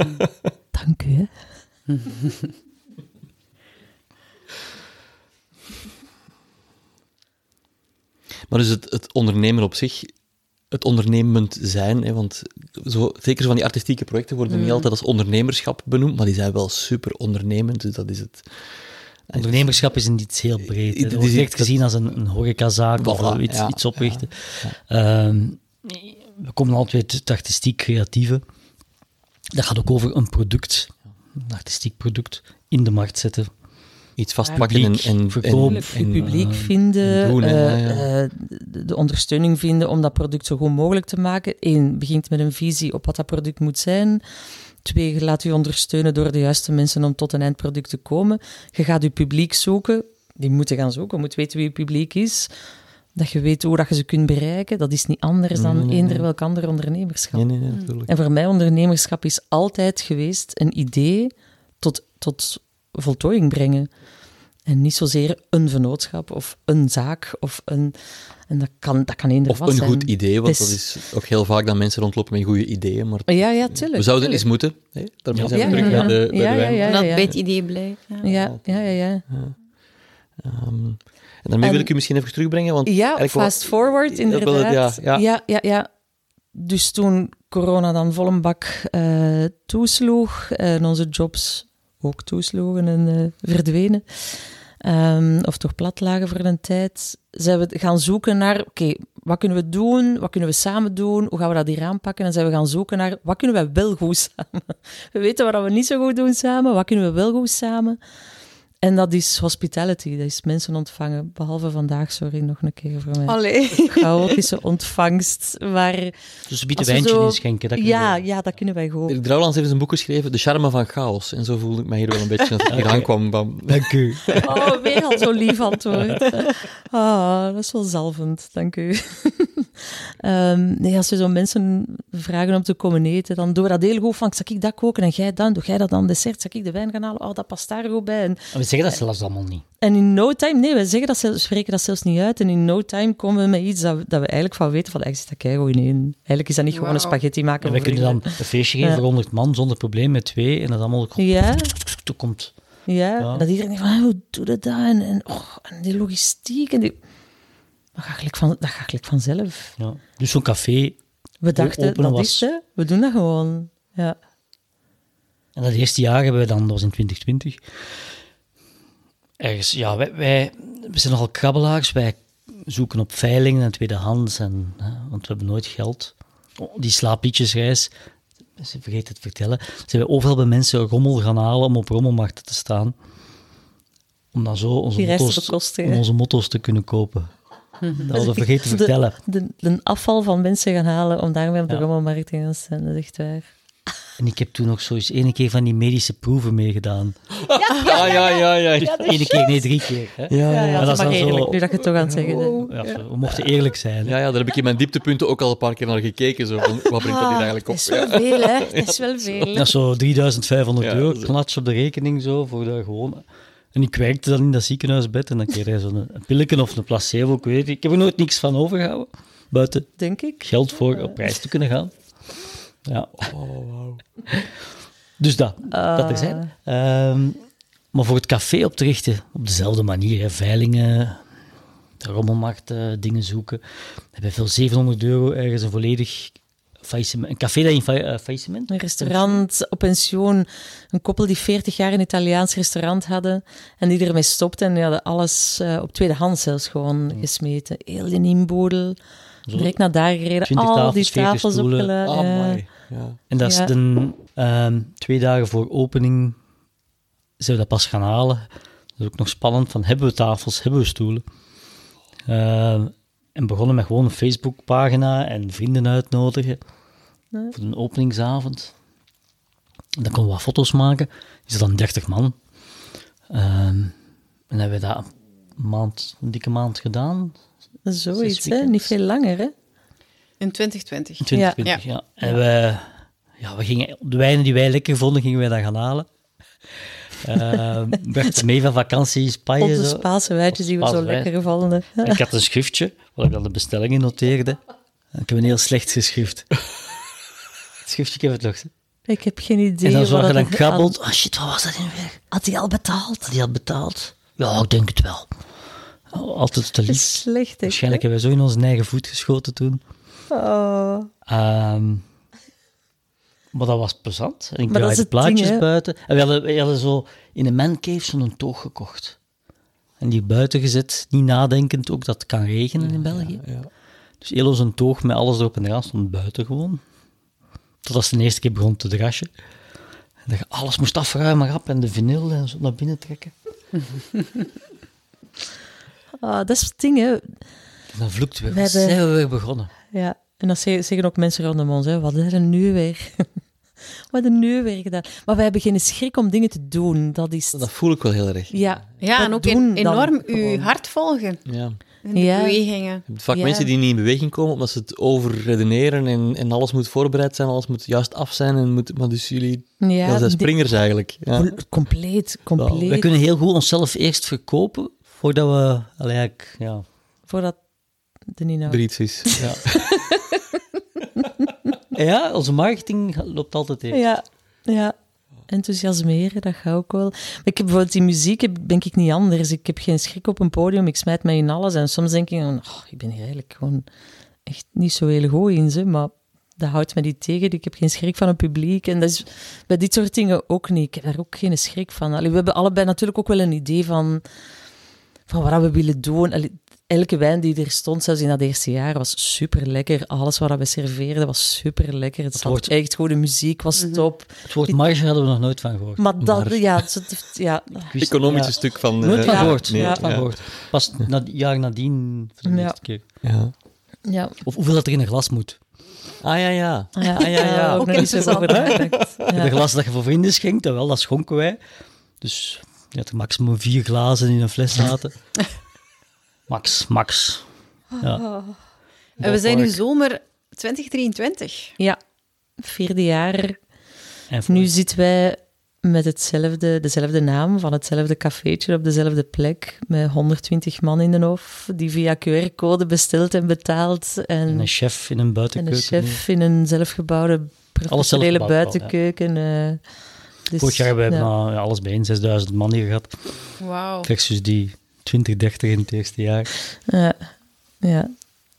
<laughs> Dank u. Hè. <laughs> Maar dus het, het ondernemen op zich, het ondernemend zijn, hè, want zo, zeker zo van die artistieke projecten worden niet altijd als ondernemerschap benoemd, maar die zijn wel super ondernemend, dus dat is het. Ondernemerschap is iets heel breed. Het wordt echt iets- gezien als een, een horecazaak of iets, ja, iets oprichten. Ehm, we komen altijd het artistiek creatieve. Dat gaat ook over een product, een artistiek product, in de markt zetten. Iets vastpakken en, Publiek, en, verkoop, en, je en- publiek eh, vinden, doen, hè, eh, ja, ja. eh, de, de ondersteuning vinden om dat product zo goed mogelijk te maken. Eén, begint met een visie op wat dat product moet zijn. Twee, je laat je ondersteunen door de juiste mensen om tot een eindproduct te komen. Je gaat je publiek zoeken. Die moeten gaan zoeken. Je moet weten wie je publiek is. Dat je weet hoe dat je ze kunt bereiken. Dat is niet anders dan Nee, nee, eender nee. welk ander ondernemerschap. Nee, nee, nee, natuurlijk. En voor mij ondernemerschap is altijd geweest een idee tot, tot voltooiing brengen. En niet zozeer een vennootschap of een zaak of een... En dat kan, dat kan eender Of een zijn. goed idee, want Het dat is ook heel vaak dat mensen rondlopen met goede ideeën, maar Ja, ja, tuurlijk. we zouden tuurlijk. eens moeten. Hè? Daarmee Ja. zijn we Ja, terug ja, bij ja. de, bij Ja, de ja, dat bij het idee blijft. Ja. Ja, ja. Ehm, en daarmee wil ik u misschien even terugbrengen, want Ja, wel- fast forward, inderdaad. ja, ja. ja, ja, ja. Dus toen corona dan vol een bak eh, toesloeg en onze jobs ook toesloegen en eh, verdwenen, ehm, of toch plat lagen voor een tijd, zijn we gaan zoeken naar, oké, wat kunnen we doen? Wat kunnen we samen doen? Hoe gaan we dat hier aanpakken? En zijn we gaan zoeken naar, wat kunnen wij wel goed samen? <laughs> We weten wat we niet zo goed doen samen, wat kunnen we wel goed samen? En dat is hospitality, dat is mensen ontvangen. Behalve vandaag, sorry, nog een keer voor mij. Allee. Chaotische ontvangst. Maar Dus we wijntje zo- inschenken. Dat ja, we- ja, dat kunnen wij gewoon. Dirk Drouwlands heeft eens een boek geschreven, De Charme van Chaos. En zo voelde ik mij hier wel een beetje als ik hier <laughs> aankwam. Bam. Dank u. Oh, weer al zo lief antwoord. <laughs> Ah, dat is wel zalvend, dank u. <laughs> Ehm, nee, als je zo mensen vragen om te komen eten, dan doen we dat heel goed van, zal ik dat koken en jij dan? Doe jij dat dan dessert? Zal ik de wijn gaan halen? Oh, dat past daar goed bij. En, we zeggen dat zelfs allemaal niet. en in no time, nee, we zeggen dat, zelfs- spreken dat zelfs niet uit. En in no time komen we met iets dat we, dat we eigenlijk van weten, van eigenlijk zit dat in één. Eigenlijk is dat niet gewoon een spaghetti maken. En voor kunnen dan een feestje geven Ja. voor 100 man zonder probleem met twee. En dat allemaal Ja, toekomt. ja. Ja. Dat iedereen denkt van, hoe doe je dat? En, en, oh, en die logistiek en die... Dat gaat gelijk, van, dat gaat gelijk vanzelf. Ja. Dus zo'n café. We dachten, dat was- is het. We doen dat gewoon. Ja. En dat eerste jaar hebben we dan, dat was in 2020. Ergens, ja, wij, wij we zijn nogal krabbelaars. Wij zoeken op veilingen en tweedehands. En, hè, want we hebben nooit geld. Oh, die slaapliedjesreis, ze vergeet het te vertellen. Zijn we overal bij mensen rommel gaan halen om op rommelmarkten te staan. Om dan zo onze, motto's, om onze motto's te kunnen kopen. <laughs> Dat hadden we vergeten te De- vertellen. De, de afval van mensen gaan halen om daarmee op de Ja. rommelmarkt te gaan staan. Dat is echt waar. En ik heb toen nog zo eens ene keer van die medische proeven meegedaan. Ja, <laughs> ja, ja, ja. Dus Ene keer, nee, drie keer. Hè? Ja, Ja, dat is dan zo- eerlijk, nu dat je het toch aan het zeggen bent. Ja, we mochten eerlijk zijn. hè. Ja, ja, daar heb ik in mijn dieptepunten ook al een paar keer naar gekeken. Zo, van, wat brengt dat hier eigenlijk op? Ah, Dat is wel veel, hè. Dat is wel veel. Dat is zo 3500 Ja, euro, klats op de rekening zo, voor dat gewoon... En ik werkte dan in dat ziekenhuisbed en dan kreeg hij zo'n een pilletje of een placebo, ik weet het. Ik heb er nooit niks van overgehouden, buiten Denk ik. geld voor op reis te kunnen gaan. Ja. <laughs> Dus dat, dat er zijn. Ehm, maar voor het café op te richten, op dezelfde manier, hè, veilingen, de rommelmarkt, eh, dingen zoeken. Hebben we veel 700 euro ergens een volledig faillissement, een café dat in fa- eh, faillissement Een restaurant op pensioen. Een koppel die 40 jaar een Italiaans restaurant hadden. En die ermee stopte. En die hadden alles eh, op tweedehands zelfs gewoon gesmeten. Heel de inboedel. Direct naar daar gereden. 20 Al tafels, die 40 tafels opgeladen. Ah, ja. En dat is Ja. de, ehm, twee dagen voor opening zijn we dat pas gaan halen. Dat is ook nog spannend, van hebben we tafels, hebben we stoelen? Ehm, en begonnen met gewoon een Facebookpagina en vrienden uitnodigen voor een openingsavond. En dan konden we wat foto's maken. Is er dan 30 man. Ehm, en hebben we dat een maand, een dikke maand gedaan. Zoiets, hè? Niet veel langer, hè? In 2020. In 2020, ja. Ja. En we, ja, we gingen, de wijnen die wij lekker vonden, gingen wij dan gaan halen. <laughs> Uh, werd mee van vakantie, Spanje. Onze zo. Spaanse wijtjes die we zo lekker vonden. En Ik had een schriftje, waar ik dan de bestellingen noteerde. Ik heb een heel slecht geschrift. <laughs> Het schriftje, ik heb het nog. hè. Ik heb geen idee. En dan zag je dan krabbelt. Ah shit, wat was dat in weer? Had hij al betaald? Had hij had betaald? Ja, ik denk het wel. Altijd te lief. slecht, hè? Waarschijnlijk hebben we zo in onze eigen voet geschoten toen. Oh. Ehm, maar dat was plezant. En ik Maar draaide plaatjes ding, buiten. En we hadden, we hadden zo in een mancave zo'n toog gekocht. En die buiten gezet, niet nadenkend ook dat het kan regenen in België. Dus heel onze toog met alles erop en eraan stond buiten gewoon. Totdat ze de eerste keer begon te drasje. En dat je alles moest afruimen, rap, en de vinyl en zo naar binnen trekken. <laughs> Ah, dat is het ding, hè? Dan vloekten we. We Wat hebben- zijn we weer begonnen? Ja, en dat zeggen, ook mensen rondom ons, hè. Wat hebben we nu weer? <laughs> Wat hebben we nu weer gedaan? Maar wij hebben geen schrik om dingen te doen. Dat is... Dat voel ik wel heel erg. Ja, Ja, dat en ook dan enorm uw hart volgen. Ja. En Ja. bewegingen. Je hebt vaak Ja. mensen die niet in beweging komen omdat ze het overredeneren en, en alles moet voorbereid zijn, alles moet juist af zijn. En moet, maar dus jullie Ja, ja, zijn springers eigenlijk. Ja. Compleet, compleet. Wij kunnen heel goed onszelf eerst verkopen, voordat we... Eigenlijk, ja, Voordat de Nina... Er iets is. Ja. <laughs> Ja, onze marketing loopt altijd eerst. Ja, ja. Enthousiasmeren, dat gaat ook wel. Maar ik heb bijvoorbeeld die muziek, denk ik niet anders. Ik heb geen schrik op een podium, ik smijt mij in alles. En soms denk ik, van, oh, ik ben hier eigenlijk gewoon echt niet zo heel goed in, ze, maar dat houdt me niet tegen. Ik heb geen schrik van het publiek. En dat is bij dit soort dingen ook niet. Ik heb daar ook geen schrik van. Allee, we hebben allebei natuurlijk ook wel een idee van, van wat we willen doen. Allee, elke wijn die er stond, zelfs in dat eerste jaar, was super lekker. Alles wat we serveerden was super lekker. Het zat wordt- echt goede muziek, was top. Het woord marge hadden we nog nooit van gehoord. Maar dat, ja, het- het- ja, wist- Economische ja, stuk van... Nooit eh, van Ja, gehoord. nee, nooit van ja. gehoord. Pas na het jaar nadien voor de Ja. eerste keer. Ja. ja. Of hoeveel dat er in een glas moet. Ah, ja, ja. Ah, ja, Ah, ja, ja. ook Ook nog niet zo over. De Ja. glas dat je voor vrienden schenkt, dat wel, dat schonken wij. Dus je had maximum vier glazen in een fles zaten. <laughs> Max, max. Ja. En we zijn nu zomer 2023. ja, vierde jaar. En Nu zitten wij met hetzelfde, dezelfde naam van hetzelfde cafeetje op dezelfde plek. Met 120 man in de hof, die via QR-code bestelt en betaalt. En, en een chef in een en een buitenkeuken. chef in een zelfgebouwde professionele buitenkeuken. Dus, Vorig jaar hebben we ja, alles bijeen 6000 man hier gehad. Wauw. Versus die 20, 30 in het eerste jaar. Ja, ja,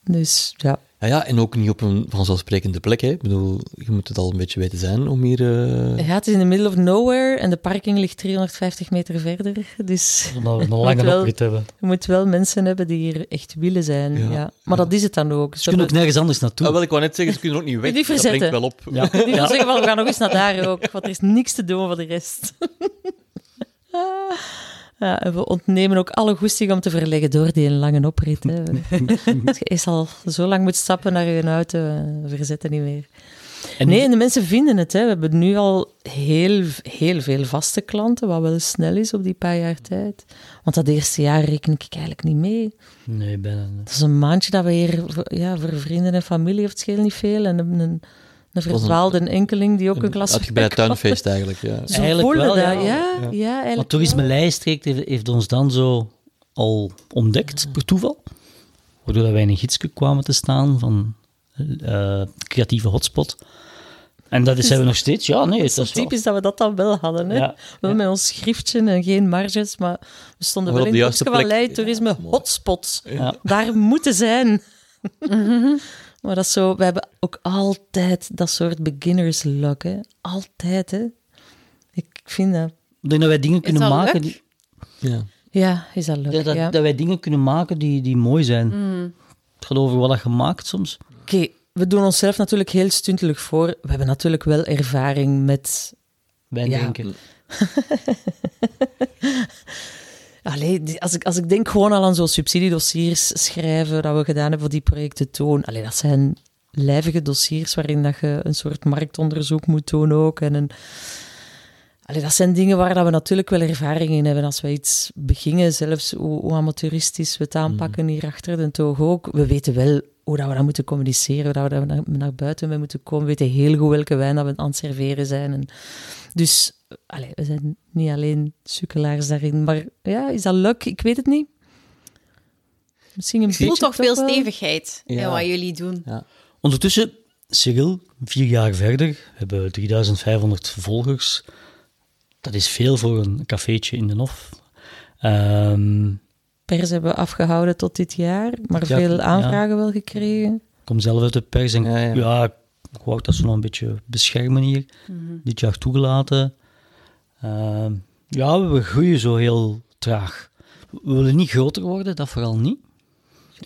dus ja. Ja, ja, en ook niet op een vanzelfsprekende plek. Hè. Ik bedoel, je moet het al een beetje weten zijn om hier... eh, Ja, het is in the middle of nowhere en de parking ligt 350 meter verder. Dus Omdat we een <laughs> Moet lange wel- oprit hebben. je moet wel mensen hebben die hier echt willen zijn. Ja. Ja. Maar dat is het dan ook. Ze kunnen ook nergens anders naartoe. Ah, wel, ik wou net zeggen, ze kunnen ook niet weg. Dat verzetten. brengt wel op. ja. <laughs> Ik wil Ja. zeggen van, we gaan nog eens naar daar ook, want er is niks te doen voor de rest. <laughs> Ja, en we ontnemen ook alle goesting om te verleggen door die lange oprit. Hè. <laughs> Als je eerst al zo lang moet stappen naar je auto, eh, verzetten niet meer. En Nee, en de mensen vinden het. Hè. We hebben nu al heel, heel veel vaste klanten, wat wel snel is op die paar jaar tijd. Want dat eerste jaar reken ik eigenlijk niet mee. Nee, bijna niet. Dat is een maandje dat we hier voor- ja, voor vrienden en familie heeft het scheelt niet veel. En een, een, een verdwaalde enkeling die ook een, Een glas uitgebreid tuinfeest eigenlijk, ja. Zo Eigenlijk voelde wel, dat, ja. ja. Ja, Ja. eigenlijk Maar Toerisme wel. Leijstreek heeft, heeft ons dan zo al ontdekt, per toeval. Waardoor wij in een gidsje kwamen te staan van eh, creatieve hotspot. En dat is, zijn we nog steeds. Ja, nee, Het is dat wel- typisch dat we dat dan wel hadden. Hè? Ja, Wel ja. met ons schriftje en geen marges, maar we stonden Maar wel in de het van. Leiden Toerisme Ja. Ja. Daar moeten zijn. <laughs> maar dat is zo, we hebben ook altijd dat soort beginners luck. Hè? Altijd, hè. Ik vind dat... Ik denk dat wij dingen kunnen maken. Die, ja. Ja, is dat leuk, dat, dat, ja. dat wij dingen kunnen maken die, die mooi zijn. Het gaat over wat dat je maakt soms. Oké, we doen onszelf natuurlijk heel stuntelig voor. We hebben natuurlijk wel ervaring met Wij Ja. denken. <laughs> Allee, als ik, als ik denk gewoon al aan zo'n subsidiedossiers schrijven dat we gedaan hebben voor die projecten toon. Allee, dat zijn lijvige dossiers waarin dat je een soort marktonderzoek moet doen ook. En een, allee, dat zijn dingen waar dat we natuurlijk wel ervaring in hebben. Als we iets begingen, zelfs hoe, hoe amateuristisch we het aanpakken hier achter de toog ook. We weten wel hoe dat we dat moeten communiceren, hoe dat we daar naar, naar buiten mee moeten komen. We weten heel goed welke wijn dat we aan het serveren zijn. En dus allee, we zijn niet alleen sukkelaars daarin. Maar ja, is dat leuk? Ik weet het niet. Misschien een voelt beetje toch veel stevigheid in Ja. wat jullie doen. Ondertussen, Sigil, vier jaar verder, we hebben 3500 volgers. Dat is veel voor een cafeetje in de Hof. Ehm, Pers hebben we afgehouden tot dit jaar, maar Ja, veel ja. aanvragen wel gekregen. Ik kom zelf uit de pers en Ja, ja, ja. ik wou dat ze nog een beetje beschermen hier. Dit jaar toegelaten. Ehm, ja, we groeien zo heel traag. We willen niet groter worden, dat vooral niet.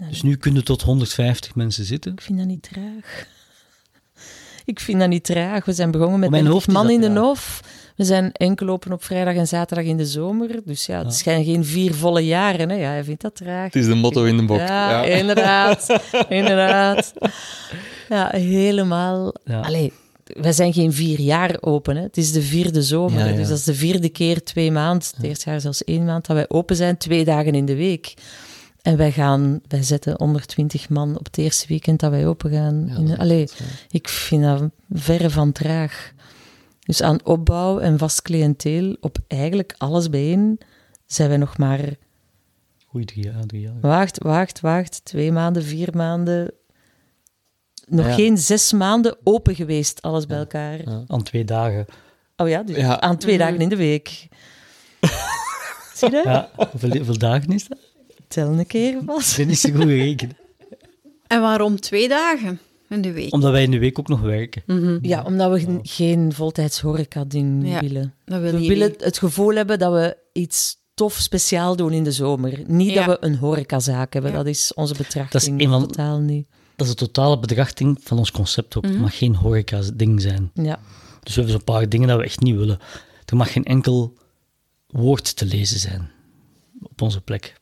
Dus nu kunnen tot 150 mensen zitten. Ik vind dat niet traag. <laughs> Ik vind dat niet traag. We zijn begonnen met Op mijn 30 hoofd is man in de hof. We zijn enkel open op vrijdag en zaterdag in de zomer. Dus ja, het zijn geen vier volle jaren. Hè. Ja, je vindt dat traag. Het is de motto in de bocht. Ja, inderdaad. <laughs> inderdaad. Ja, helemaal. Ja. Allee, wij zijn geen vier jaar open. Hè. Het is de vierde zomer. Ja, hè. ja. Dus dat is de vierde keer twee maanden. Het eerste jaar zelfs één maand dat wij open zijn. Twee dagen in de week. En wij gaan, wij zetten 120 man op het eerste weekend dat wij open gaan. In allee, ik vind dat verre van traag. Dus aan opbouw en vast cliënteel, op eigenlijk alles bijeen, zijn wij nog maar Goeie drie jaar, drie jaar. Wacht, wacht, wacht. Twee maanden, vier maanden. Nog Ja. geen zes maanden open geweest, alles bij elkaar. Ja. Aan twee dagen. Oh ja, dus Ja. aan twee dagen in de week. <laughs> Zie je? Ja, hoeveel, hoeveel dagen is dat? Tel een keer was. Dat is een goede rekenen. En waarom twee dagen in de week? Omdat wij in de week ook nog werken. Ja, omdat we geen- geen voltijds horeca-ding Ja, willen. Dat We wil willen het gevoel hebben dat we iets tof speciaal doen in de zomer. Niet Ja. dat we een horecazaak hebben, Ja. dat is onze betrachting een van- totaal niet. Dat is de totale bedrachting van ons concept ook. Het mag geen horeca-ding zijn. Ja. Dus we hebben zo'n paar dingen dat we echt niet willen. Er mag geen enkel woord te lezen zijn op onze plek.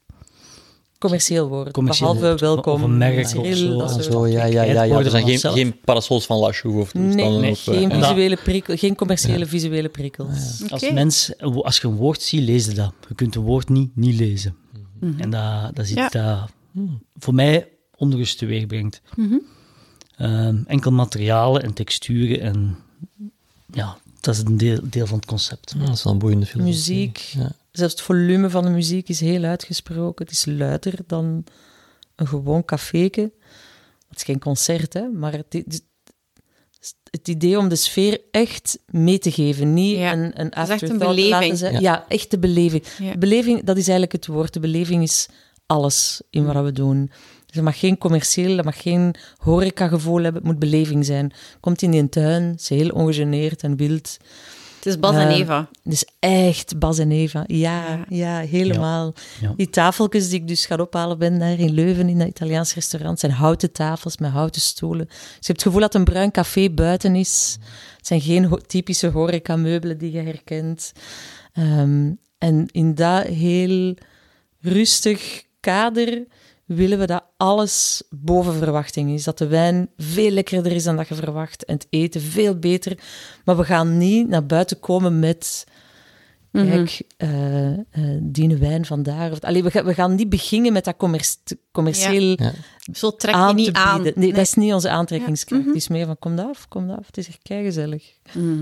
Commercieel woord, Commercieel behalve woord. welkom, Of een merk Cyril, of zo. dat En soort Zo, ja, ja, ja. ja. Worden Er zijn geen, geen parasols van Lachou of. Nee, of, eh, geen visuele prikkel, geen commerciële visuele prikkels. Als mens, als je een woord ziet, lees je dat. Je kunt een woord niet niet lezen. En dat, dat is iets Ja. dat voor mij onrust teweeg brengt. Ehm, enkel materialen en texturen en ja, dat is een deel, deel van het concept. Ja, dat is wel een boeiende film. Muziek, Ja. zelfs het volume van de muziek is heel uitgesproken. Het is luider dan een gewoon caféke. Het is geen concert, hè, maar het, het, het idee om de sfeer echt mee te geven. Niet Ja, een, een is echt een afterthought te beleving. laten zijn. Ja. Ja. echt de beleving. Ja. Beleving, dat is eigenlijk het woord. De beleving is alles in wat we doen. Dus er mag geen commercieel, er mag geen horecagevoel hebben. Het moet beleving zijn. Komt in die tuin, het is heel ongegeneerd en wild. Het is Bas en Eh, Eva. Het is echt Bas en Eva. Ja, Ja. ja, helemaal. Ja. Die tafeltjes die ik dus ga ophalen ben daar in Leuven, in dat Italiaans restaurant, zijn houten tafels met houten stoelen. Dus je hebt het gevoel dat een bruin café buiten is. Het zijn geen ho- typische horecameubelen die je herkent. Ehm, en in dat heel rustig kader willen we dat alles boven verwachting is. Dat de wijn veel lekkerder is dan dat je verwacht en het eten veel beter. Maar we gaan niet naar buiten komen met... Kijk, eh eh, die wijn vandaar. Of, allee, we, gaan, we gaan niet beginnen met dat commerc- commercieel Ja. Zo trek je aan niet te aan. bieden. Nee, dat is niet onze aantrekkingskracht. Het is meer van, kom daar af, kom daar af. Het is echt keigezellig.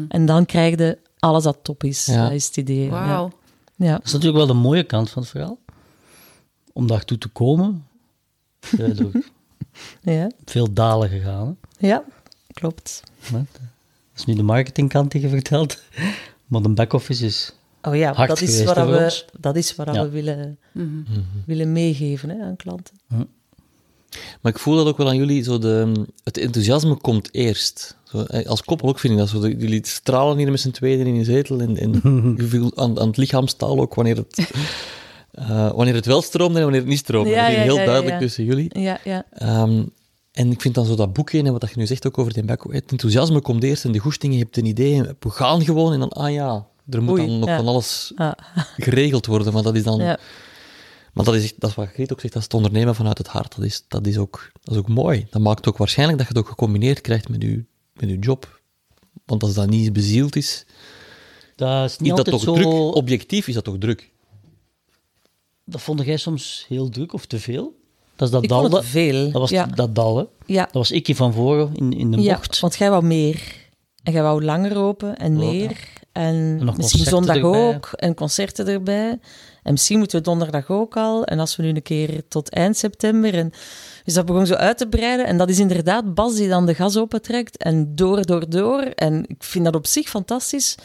En dan krijg je alles dat top is. Ja. Dat is het idee. Wauw. Ja. Ja. Dat is natuurlijk wel de mooie kant van het verhaal. Om daartoe te komen, we door <laughs> Ja. veel dalen gegaan. hè. ja, klopt. Dat is nu de marketingkant die je vertelt. <laughs> Maar de back-office is... Oh ja, Hard dat is voor we, ons? dat is Ja. we willen, willen meegeven hè, aan klanten. Maar ik voel dat ook wel aan jullie, zo de, het enthousiasme komt eerst. Zo, eh, als koppel ook vind ik dat zo. de- Jullie stralen hier met z'n tweeën in je zetel en, en <laughs> je voelt aan, aan het lichaamstaal ook wanneer het, eh, wanneer het wel stroomt en wanneer het niet stroomt. Ja, dat ja, heel duidelijk ja. tussen jullie. Ja, ja. Ehm, en ik vind dan zo dat boekje en wat je nu zegt ook over die back, het enthousiasme komt eerst en de goesting, je hebt een idee en we gaan gewoon en dan, ah ja, er moet Oei, dan nog ja. van alles Ah, <laughs> geregeld worden, maar dat is dan... ja. Maar dat is, echt- dat is wat Greet ook zegt, dat is het ondernemen vanuit het hart. Dat is, dat is, ook, dat is ook mooi. Dat maakt ook waarschijnlijk dat je het ook gecombineerd krijgt met je, met je job. Want als dat niet bezield is, Dat is niet is dat toch zo... druk? Objectief is dat toch druk? Dat vond jij soms heel druk of te veel? Dat is dat Ik dal. vond het Dat, veel. dat was ja. dat dal, hè? Ja. Dat was ik van voren in, in de ja, bocht. want jij wou meer. En jij wou langer open en meer. En, misschien zondag erbij. ook. En concerten erbij. En misschien moeten we donderdag ook al. En als we nu een keer tot eind september. En, dus dat begon zo uit te breiden. En dat is inderdaad Bas die dan de gas opentrekt. En door, door, door. En ik vind dat op zich fantastisch.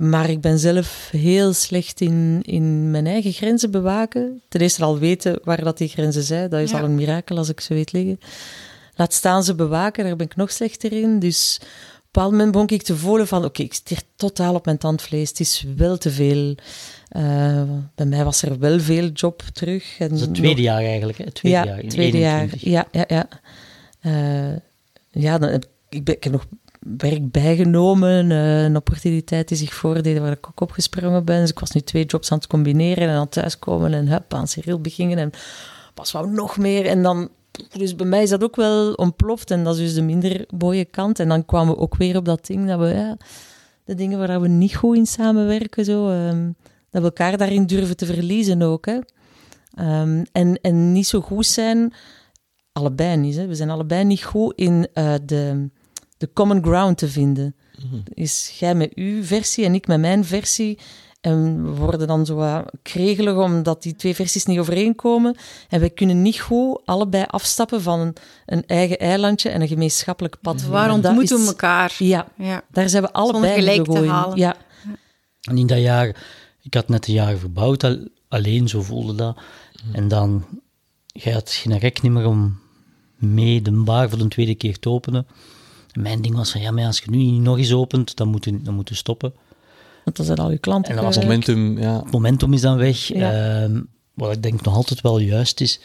Maar ik ben zelf heel slecht in, in mijn eigen grenzen bewaken. Ten eerste al weten waar dat die grenzen zijn. Dat is Ja. al een mirakel als ik ze weet liggen. Laat staan ze bewaken, daar ben ik nog slechter in. Dus op een bepaald moment begon ik te voelen van... Oké, ik stier totaal op mijn tandvlees. Het is wel te veel. Eh, bij mij was er wel veel job terug. En Dat is het tweede jaar eigenlijk, hè? Het tweede ja, jaar. in tweede jaar. 21. Ja, ja, ja. Eh, ja, dan heb ik, ben, ik heb nog werk bijgenomen. eh, een opportuniteit die zich voordeed waar ik ook opgesprongen ben. Dus ik was nu twee jobs aan het combineren en dan thuiskomen en hup, aan Cyril beginnen. En pas wou nog meer. En dan, dus bij mij is dat ook wel ontploft. En dat is dus de minder mooie kant. En dan kwamen we ook weer op dat ding dat we, ja, de dingen waar we niet goed in samenwerken, zo, ehm, dat we elkaar daarin durven te verliezen ook. Hè. Ehm, en, en niet zo goed zijn, allebei niet. Hè. We zijn allebei niet goed in eh, de, de common ground te vinden. Is jij met uw versie en ik met mijn versie. En we worden dan zo wat kregelig omdat die twee versies niet overeenkomen. En wij kunnen niet goed allebei afstappen van een, een eigen eilandje en een gemeenschappelijk pad. vinden. Waar Dat ontmoeten we elkaar? Ja, Ja. daar zijn we allebei gelijk te halen. Ja, En in dat jaar, ik had net een jaar verbouwd, al- alleen zo voelde dat. En dan, jij had geen rek niet meer om mee de bar voor de tweede keer te openen. Mijn ding was van, ja, maar als je nu niet nog eens opent, dan moet je, dan moet je stoppen. Want dan zijn al je klanten En dat was kwijt. Momentum, ja. Het momentum is dan weg. Ja. Ehm, wat ik denk nog altijd wel juist is.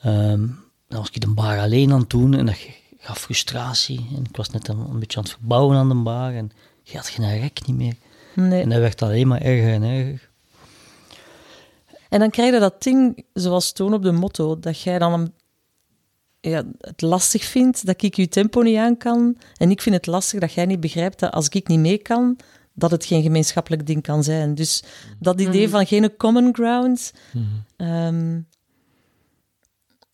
ehm, dan was ik een bar alleen aan het doen en dat gaf frustratie. En ik was net een, een beetje aan het verbouwen aan de bar en je had geen rek niet meer. Nee. En dat werd alleen maar erger en erger. En dan krijg je dat ding, zoals toon op de motto, dat jij dan een- ja, het lastig vindt dat ik je tempo niet aan kan. En ik vind het lastig dat jij niet begrijpt dat als ik niet mee kan, dat het geen gemeenschappelijk ding kan zijn. Dus dat idee van geen common ground. ehm,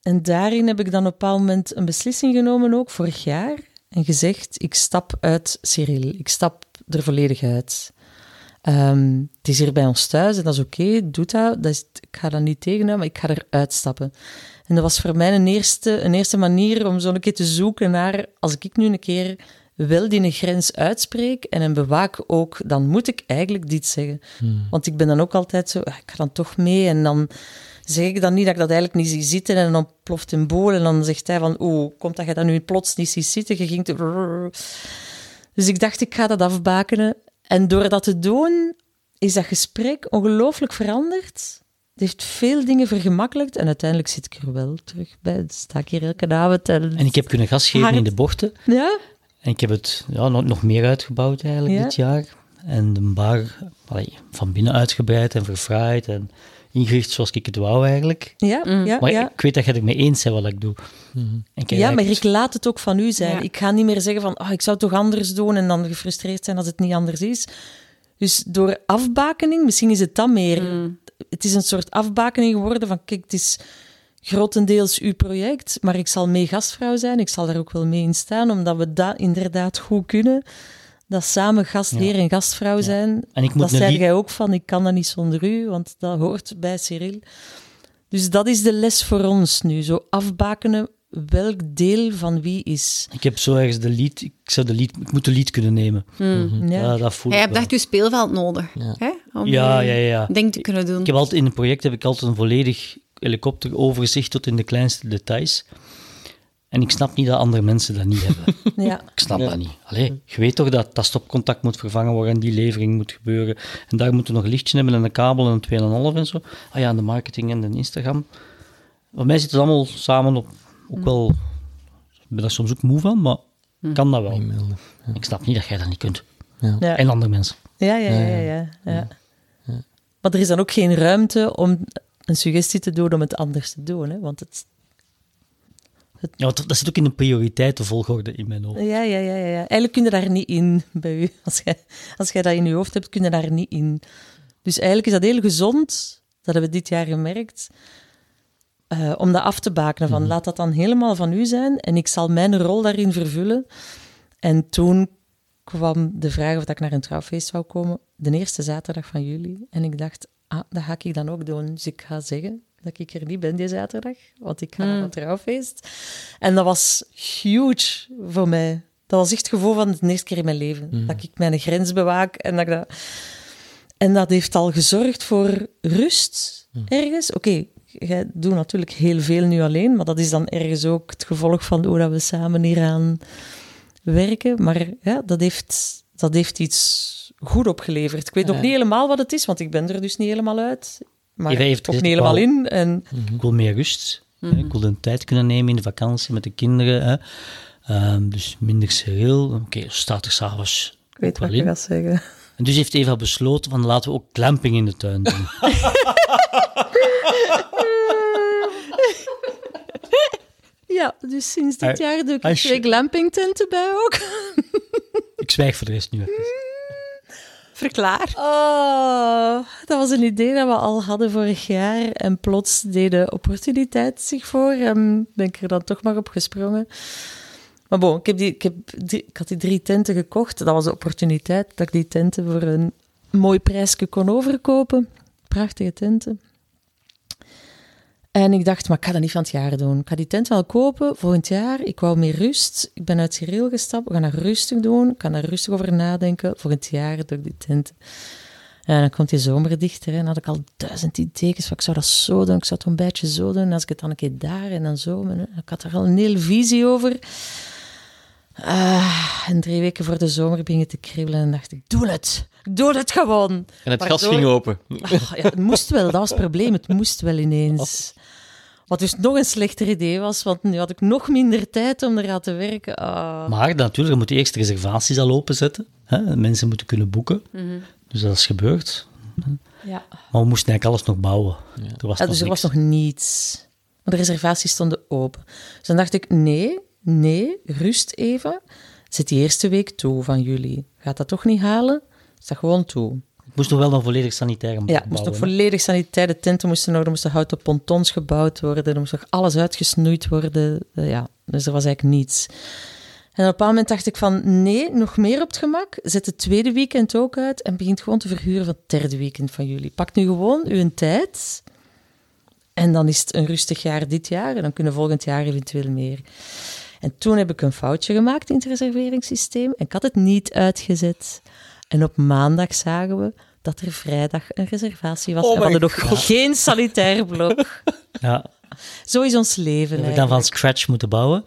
en daarin heb ik dan op een bepaald moment een beslissing genomen, ook vorig jaar. En gezegd, ik stap uit Cyril. Ik stap er volledig uit. Ehm, het is hier bij ons thuis en dat is oké, doe dat. dat is, ik ga dat niet tegenhouden, maar ik ga eruit stappen. En dat was voor mij een eerste, een eerste manier om zo een keer te zoeken naar, als ik nu een keer wel die grens uitspreek en hem bewaak ook, dan moet ik eigenlijk dit zeggen. Want ik ben dan ook altijd zo, ah, ik ga dan toch mee en dan zeg ik dan niet dat ik dat eigenlijk niet zie zitten en dan ploft een boel en dan zegt hij van, oeh, komt dat je dat nu plots niet ziet zitten, je ging te... Dus ik dacht, ik ga dat afbakenen. En door dat te doen, is dat gesprek ongelooflijk veranderd. Het heeft veel dingen vergemakkelijkt en uiteindelijk zit ik er wel terug bij. Dan sta ik hier elke avond en... En ik heb kunnen gas geven in de bochten. Ja? En ik heb het ja, nog, nog meer uitgebouwd eigenlijk Ja. dit jaar. En de bar allee, van binnen uitgebreid en verfraaid en ingericht zoals ik het wou eigenlijk. Ja, ja, Maar ja. ik weet dat je het mee eens bent wat ik doe. Mhm. Ik heb Ja, maar ik laat het ook van u zijn. Ja. Ik ga niet meer zeggen van, oh, ik zou het toch anders doen en dan gefrustreerd zijn als het niet anders is. Dus door afbakening, misschien is het dan meer. Het is een soort afbakening geworden van, kijk, het is grotendeels uw project, maar ik zal mee gastvrouw zijn. Ik zal daar ook wel mee in staan, omdat we dat inderdaad goed kunnen. Dat samen gastheer en gastvrouw zijn. En ik moet dat zei jij ook van, ik kan dat niet zonder u, want dat hoort bij Cyril. Dus dat is de les voor ons nu. Zo afbakenen welk deel van wie is. Ik heb zo ergens de lied, ik, zou de lied, ik moet de lied kunnen nemen. Ja. Ja, dat voel Jij ik hebt echt je speelveld nodig. Ja. Hè? Om Ja, je ja, ja. ding te kunnen doen. Ik heb altijd in een project heb ik altijd een volledig helikopteroverzicht tot in de kleinste details. En ik snap niet dat andere mensen dat niet hebben. <laughs> Ja. Ik snap dat niet. Allee, je weet toch dat dat stopcontact moet vervangen worden en die levering moet gebeuren. En daar moeten we nog een lichtje hebben en een kabel en een 2,5 en zo. Ah ja, en de marketing en de Instagram. Bij mij zit het allemaal samen op. Ook wel, ik ben daar soms ook moe van, maar ik kan dat wel. Ik snap niet dat jij dat niet kunt. Ja. En andere mensen. Ja, ja, ja, ja, ja. Maar er is dan ook geen ruimte om een suggestie te doen om het anders te doen. Hè? Want het, Ja, want dat zit ook in de prioriteitenvolgorde in mijn hoofd. ja, ja, ja, ja, ja. Eigenlijk kun je daar niet in bij u. Als jij, als jij dat in je hoofd hebt, kun je daar niet in. Dus eigenlijk is dat heel gezond, dat hebben we dit jaar gemerkt, eh, om dat af te bakenen. Van, Laat dat dan helemaal van u zijn en ik zal mijn rol daarin vervullen. En toen kwam de vraag of dat ik naar een trouwfeest zou komen, de eerste zaterdag van juli. En ik dacht, ah, dat ga ik dan ook doen. Dus ik ga zeggen dat ik er niet ben die zaterdag, want ik ga naar een trouwfeest. En dat was huge voor mij. Dat was echt het gevoel van de eerste keer in mijn leven. Dat ik mijn grens bewaak en dat ik dat... En dat heeft al gezorgd voor rust ergens. Oké, jij doet natuurlijk heel veel nu alleen, maar dat is dan ergens ook het gevolg van hoe dat we samen hieraan werken. Maar ja, dat heeft, dat heeft iets goed opgeleverd. Ik weet nog niet helemaal wat het is, want ik ben er dus niet helemaal uit. Maar Eva heeft ook niet helemaal in. En Ik wil meer rust. hè. Ik wil een tijd kunnen nemen in de vakantie met de kinderen. Hè. Ehm, dus minder serieel. Oké, staat er s'avonds ik weet wat je in. gaat zeggen. En dus heeft Eva besloten van laten we ook glamping in de tuin doen. <laughs> Ja, dus sinds dit jaar doe ik twee glampingtenten bij ook. <laughs> Ik zwijg voor de rest nu even. Verklaar. Oh, dat was een idee dat we al hadden vorig jaar. En plots deed de opportuniteit zich voor. En ben ik er dan toch maar op gesprongen. Maar bon, ik, heb die, ik, heb drie- ik had die drie tenten gekocht. Dat was de opportuniteit dat ik die tenten voor een mooi prijsje kon overkopen. Prachtige tenten. En ik dacht, maar ik ga dat niet van het jaar doen. Ik ga die tent wel kopen volgend jaar. Ik wou meer rust. Ik ben uit Cyril gestapt. We gaan dat rustig doen. Ik kan daar rustig over nadenken. Volgend jaar doe ik die tent. En dan komt die zomer dichter. En dan had ik al duizend ideeën. Van, ik zou dat zo doen. Ik zou het een beetje zo doen. En als ik het dan een keer daar en dan zo. Ik had er al een hele visie over. Ah, en drie weken voor de zomer begin het te kriebelen en dacht ik, doe het. Doe het gewoon. En het gas ging open. Ah, ja, het moest wel, dat was het probleem. Het moest wel ineens. Wat dus nog een slechter idee was, want nu had ik nog minder tijd om eraan te werken. Ah. Maar natuurlijk, je moet eerst reservaties al openzetten. Hè? Mensen moeten kunnen boeken. Dus dat is gebeurd. Ja. Maar we moesten eigenlijk alles nog bouwen. Er was Ja, dus er was nog niets. Maar de reservaties stonden open. Dus dan dacht ik, nee, nee, rust even. Zet die eerste week toe van juli. Gaat dat toch niet halen? Zet dat gewoon toe. Het moest nog wel nog volledig sanitair Ja, bouwen. het moest nog volledig sanitair. De tenten moesten nog, er moesten houten pontons gebouwd worden. Er moest nog alles uitgesnoeid worden. Eh, Ja, dus er was eigenlijk niets. En op een bepaald moment dacht ik van, nee, nog meer op het gemak. Zet het tweede weekend ook uit en begint gewoon te verhuren van het derde weekend van juli. Pak nu gewoon uw tijd en dan is het een rustig jaar dit jaar en dan kunnen volgend jaar eventueel meer. En toen heb ik een foutje gemaakt in het reserveringssysteem en ik had het niet uitgezet. En op maandag zagen we dat er vrijdag een reservatie was. Oh en we hadden mijn nog geen sanitair blok. <laughs> Ja, Zo is ons leven we hebben dan van scratch moeten bouwen.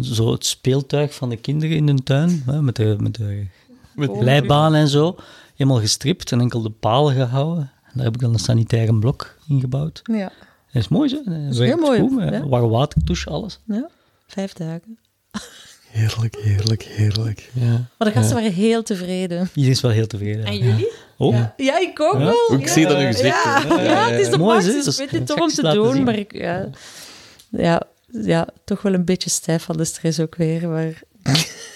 Zo het speeltuig van de kinderen in de tuin, hè, met de, met de Met en zo. Helemaal gestript en enkel de palen gehouden. En daar heb ik dan een sanitaire blok ingebouwd. Ja, Dat is mooi, zo. Dat is heel mooi, Goed, hè. ja. Warm waterdouche, alles. ja, vijf dagen. Heerlijk, heerlijk, heerlijk. Ja. Maar de gasten waren heel tevreden. Iedereen is wel heel tevreden. En jullie? Oh, Ja, ik ook wel. Ik zie dat in uw gezicht. Ja, het is de Mooi, max, dus ik weet toch om te doen, zien. maar ik, ja, ja, ja, toch wel een beetje stijf van de stress ook weer. Maar,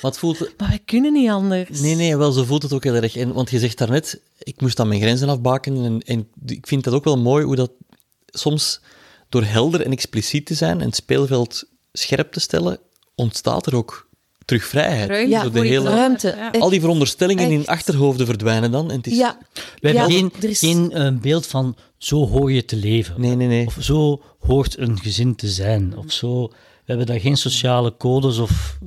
Wat voelt het? maar wij kunnen niet anders. Nee, nee, wel, zo voelt het ook heel erg. En, want je zegt daarnet, ik moest dan mijn grenzen afbaken. En, en ik vind dat ook wel mooi hoe dat soms door helder en expliciet te zijn en het speelveld scherp te stellen, ontstaat er ook terug vrijheid. Ruimte Ja, de hele, ruimte. Ja. al die veronderstellingen in achterhoofden verdwijnen dan. En het is, Ja, We hebben Ja, geen, is- geen eh, beeld van zo hoor je te leven. Nee, nee, nee. Of zo hoort een gezin te zijn. Of zo. We hebben daar geen sociale codes of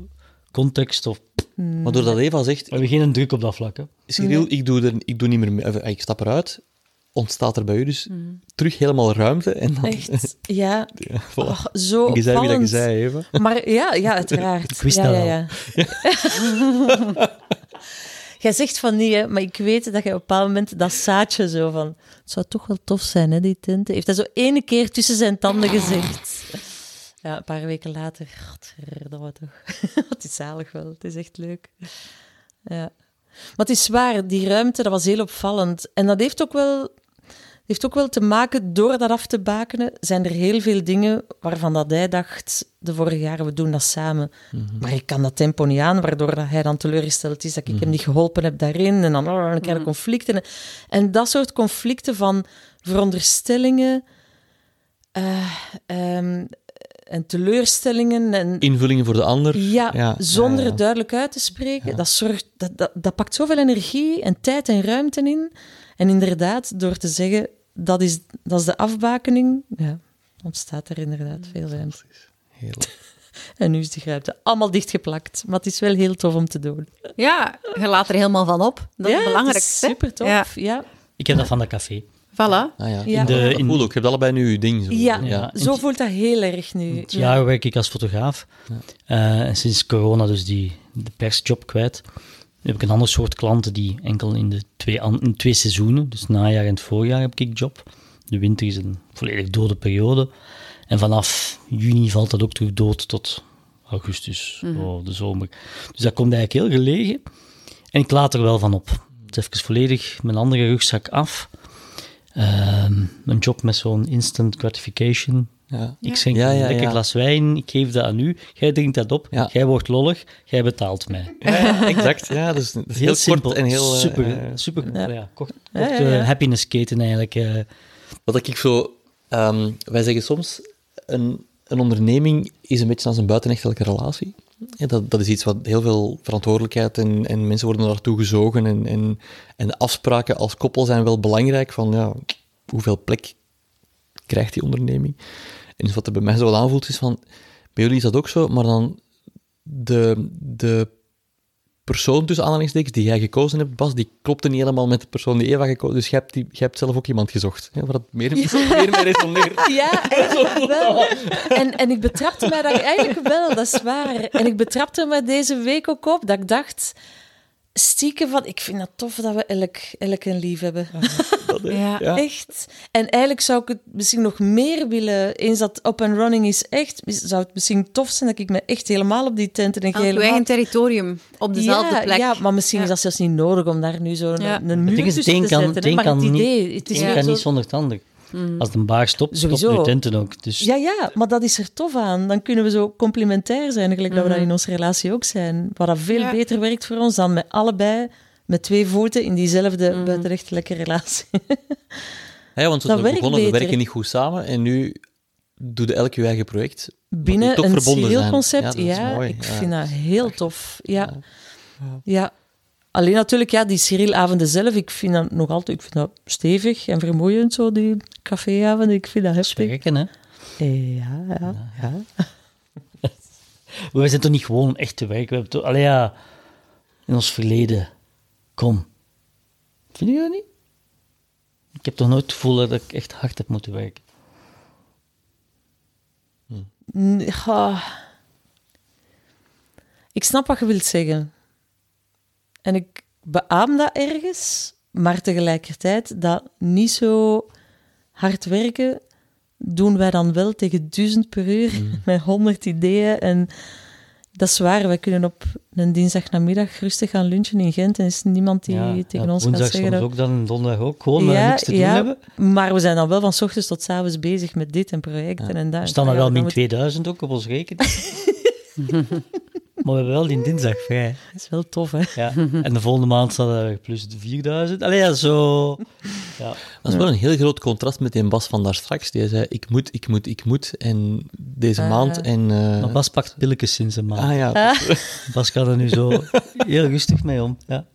context. Of, we Maar doordat Eva zegt, hebben geen druk op dat vlak. Hè. Cyril, ik, doe er, ik doe niet meer mee, ik stap eruit, ontstaat er bij u dus terug helemaal ruimte. En dan, echt. Ja, <laughs> ja, voilà. oh, zo je zei wie dat je zei, Eva. Maar ja, ja uiteraard. <laughs> Ik wist ja, dat ja, ja. <laughs> Jij zegt van niet, hè, maar ik weet dat je op een bepaald moment dat zaadje zo van... Het zou toch wel tof zijn, hè, die tenten. Heeft hij zo ene keer tussen zijn tanden gezegd. Ja, een paar weken later... Godverdomme toch. Het is zalig wel. Het is echt leuk. Ja. Maar het is waar, die ruimte, dat was heel opvallend. En dat heeft ook wel... heeft ook wel te maken, door dat af te bakenen, zijn er heel veel dingen waarvan dat hij dacht, de vorige jaren, we doen dat samen. Maar ik kan dat tempo niet aan, waardoor dat hij dan teleurgesteld is dat ik hem niet geholpen heb daarin. En dan, oh, dan krijg je conflicten. En dat soort conflicten van veronderstellingen eh, ehm, en teleurstellingen en Invullingen voor de ander. ja, Ja, zonder ja, ja. het duidelijk uit te spreken. Dat, zorgt, dat, dat, dat pakt zoveel energie en tijd en ruimte in. En inderdaad, door te zeggen, dat is, dat is de afbakening, ja, ontstaat er inderdaad veel ruimte. Heerlijk. <laughs> En nu is die ruimte allemaal dichtgeplakt. Maar het is wel heel tof om te doen. Ja, je laat er helemaal van op. Dat is ja, het belangrijkste. Super tof. Ja. Ja. Ik heb dat van dat café. Voilà. Ah, ja. Ja. In de, Dat in voel ook. Je hebt allebei nu je ding. Zo. Ja, Ja. zo voelt dat heel erg nu. het jaar werk ik als fotograaf. Eh, en sinds corona dus die, de persjob kwijt. Nu heb ik een ander soort klanten die enkel in de twee, in twee seizoenen, dus najaar en het voorjaar, heb ik job. De winter is een volledig dode periode. En vanaf juni valt dat ook terug dood tot augustus, zo, de zomer. Dus dat komt eigenlijk heel gelegen. En ik laat er wel van op. Het is even volledig mijn andere rugzak af. Ehm, een job met zo'n instant gratification. Ja. Ik schenk Ja, een lekker ja. glas wijn, ik geef dat aan u, jij drinkt dat op, Ja. jij wordt lollig, jij betaalt mij. <laughs> Ja, exact. Ja, dat is, dat is heel, Heel, simpel kort en heel... eh, super, eh, super ja. kort, Ja, korte ja, ja. happiness keten eigenlijk. eh. Wat ik zo... ehm, wij zeggen soms, een, een onderneming is een beetje als een buitenechtelijke relatie. Ja, dat, dat is iets wat heel veel verantwoordelijkheid en, en mensen worden naartoe gezogen en, en, en de afspraken als koppel zijn wel belangrijk van ja, hoeveel plek krijgt die onderneming. En dus wat er bij mij zo aanvoelt is van, bij jullie is dat ook zo, maar dan de, de persoon tussen aanhalingstekens die jij gekozen hebt, Bas, die klopte niet helemaal met de persoon die Eva gekozen Dus je hebt, die, je hebt zelf ook iemand gezocht. Hè, waar dat meer, <laughs> meer mee resoneert. <laughs> Ja, wel. En, en ik betrapte mij daar eigenlijk wel, dat is waar. En ik betrapte me deze week ook op dat ik dacht, stiekem van, ik vind het tof dat we elk, elk een lief hebben. Dat, hè. Ja. Ja. Echt. En eigenlijk zou ik het misschien nog meer willen, eens dat up and running is echt, zou het misschien tof zijn dat ik me echt helemaal op die tenten en uw helemaal... eigen territorium, op dezelfde ja, plek. Ja, maar misschien Ja. is dat zelfs niet nodig om daar nu zo'n Ja. een, een muur tussen te kan, zetten. een Maar kan het niet, idee, het het is kan zo- niet zonder het ander. Mm. Als de baag stopt, stopt Sowieso. de tenten ook. Dus Ja, ja, maar dat is er tof aan. Dan kunnen we zo complementair zijn, gelijk dat we dat in onze relatie ook zijn. Wat dat veel Ja. beter werkt voor ons dan met allebei, met twee voeten in diezelfde buitenrechtelijke relatie. Ja, want zijn we begonnen, we werken niet goed samen en nu doe je elk je eigen project. Binnen toch een verbonden zijn. serieel-concept, Ja, dat ja, is mooi. ik Ja. vind dat heel tof. Ja. Ja. Alleen natuurlijk, ja, die serielavonden zelf, ik vind dat nog altijd ik vind dat stevig en vermoeiend, zo die caféavonden. Ik vind dat heftig. werken, hè. Eh, Ja, ja, ja. <laughs> Wij zijn toch niet gewoon echt te werk. We hebben toch, allee, ja, in ons verleden. Kom. Vind je dat niet? Ik heb toch nooit het gevoel dat ik echt hard heb moeten werken. Ja. Ik snap wat je wilt zeggen. En ik beaam dat ergens, maar tegelijkertijd dat niet zo hard werken doen wij dan wel tegen duizend per uur <laughs> met honderd ideeën. En dat is waar, wij kunnen op een dinsdagnamiddag rustig gaan lunchen in Gent en is niemand die ja, tegen ja, ons gaat zeggen... soms dat- ook dan, donderdag ook. Gewoon maar niks te doen hebben. maar we zijn dan wel van 's ochtends tot 's avonds bezig met dit en projecten en dat. We staan dan Ja, wel min moet- 2000 ook op ons rekening. <laughs> <laughs> maar we hebben wel die dinsdag vrij. Dat is wel tof, hè? Ja. En de volgende maand staat er plus de 4000. Allee, ja, zo... Ja. Dat is wel een heel groot contrast met die Bas van daar straks. Die zei, ik moet, ik moet, ik moet. En deze Ah. maand en... eh, Maar Bas pakt pilletjes sinds een maand. ah ja, Bas gaat er nu zo heel rustig mee om. Ja,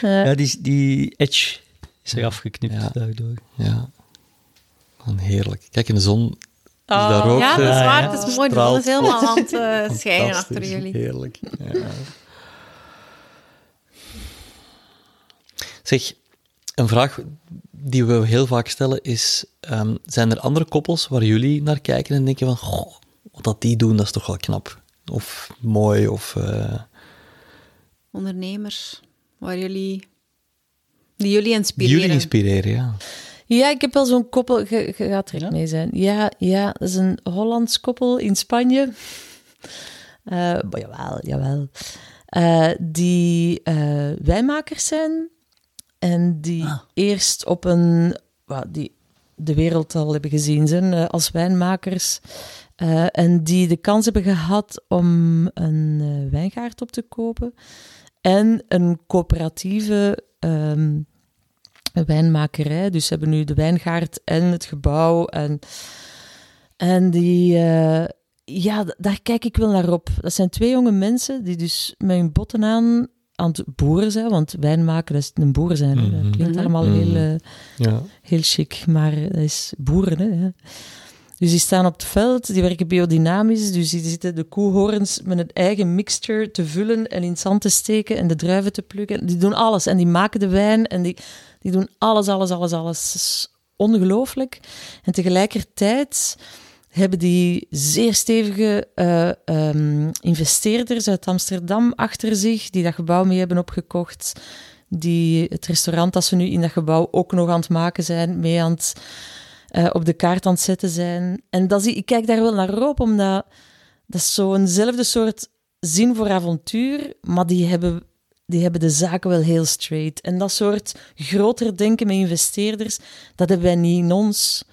ja die, die edge is er afgeknipt Ja. daardoor. ja. Gewoon heerlijk. Kijk, in de zon Oh. daar. Ja, dat is eh, waar. Het is mooi. De zon is straalt. helemaal aan het eh, schijnen achter jullie. Heerlijk. Ja. Zeg, een vraag die we heel vaak stellen is: ehm, zijn er andere koppels waar jullie naar kijken en denken van, goh, wat dat die doen, dat is toch wel knap? Of mooi, of... eh, Ondernemers, waar jullie... Die jullie die inspireren. jullie inspireren, ja. Ja, ik heb wel zo'n koppel. Je, je gaat er Ja? mee zijn. Ja, ja, dat is een Hollands koppel in Spanje. Maar jawel, jawel. Eh, die eh, wijnmakers zijn. En die Ah. eerst op een... die de wereld al hebben gezien zijn als wijnmakers. En die de kans hebben gehad om een wijngaard op te kopen. En een coöperatieve ehm, wijnmakerij. Dus ze hebben nu de wijngaard en het gebouw. En, en die... eh, ja, daar kijk ik wel naar op. Dat zijn twee jonge mensen die dus met hun botten aan aan het boeren zijn. Want wijn maken, dat is een boer zijn. Dat Mhm. klinkt Mhm. allemaal heel... eh, ja. heel chic, maar dat is boeren. Hè. Dus die staan op het veld, die werken biodynamisch, dus die zitten de koehoorns met een eigen mixture te vullen en in het zand te steken en de druiven te plukken. Die doen alles en die maken de wijn en die, die doen alles, alles, alles, alles. Ongelooflijk. En tegelijkertijd hebben die zeer stevige eh, ehm, investeerders uit Amsterdam achter zich, die dat gebouw mee hebben opgekocht die het restaurant dat ze nu in dat gebouw ook nog aan het maken zijn, mee aan het, eh, op de kaart aan het zetten zijn. En dat zie, ik kijk daar wel naar op, omdat dat is zo'nzelfde soort zin voor avontuur, maar die hebben, die hebben de zaken wel heel straight. En dat soort groter denken met investeerders, dat hebben wij niet in ons.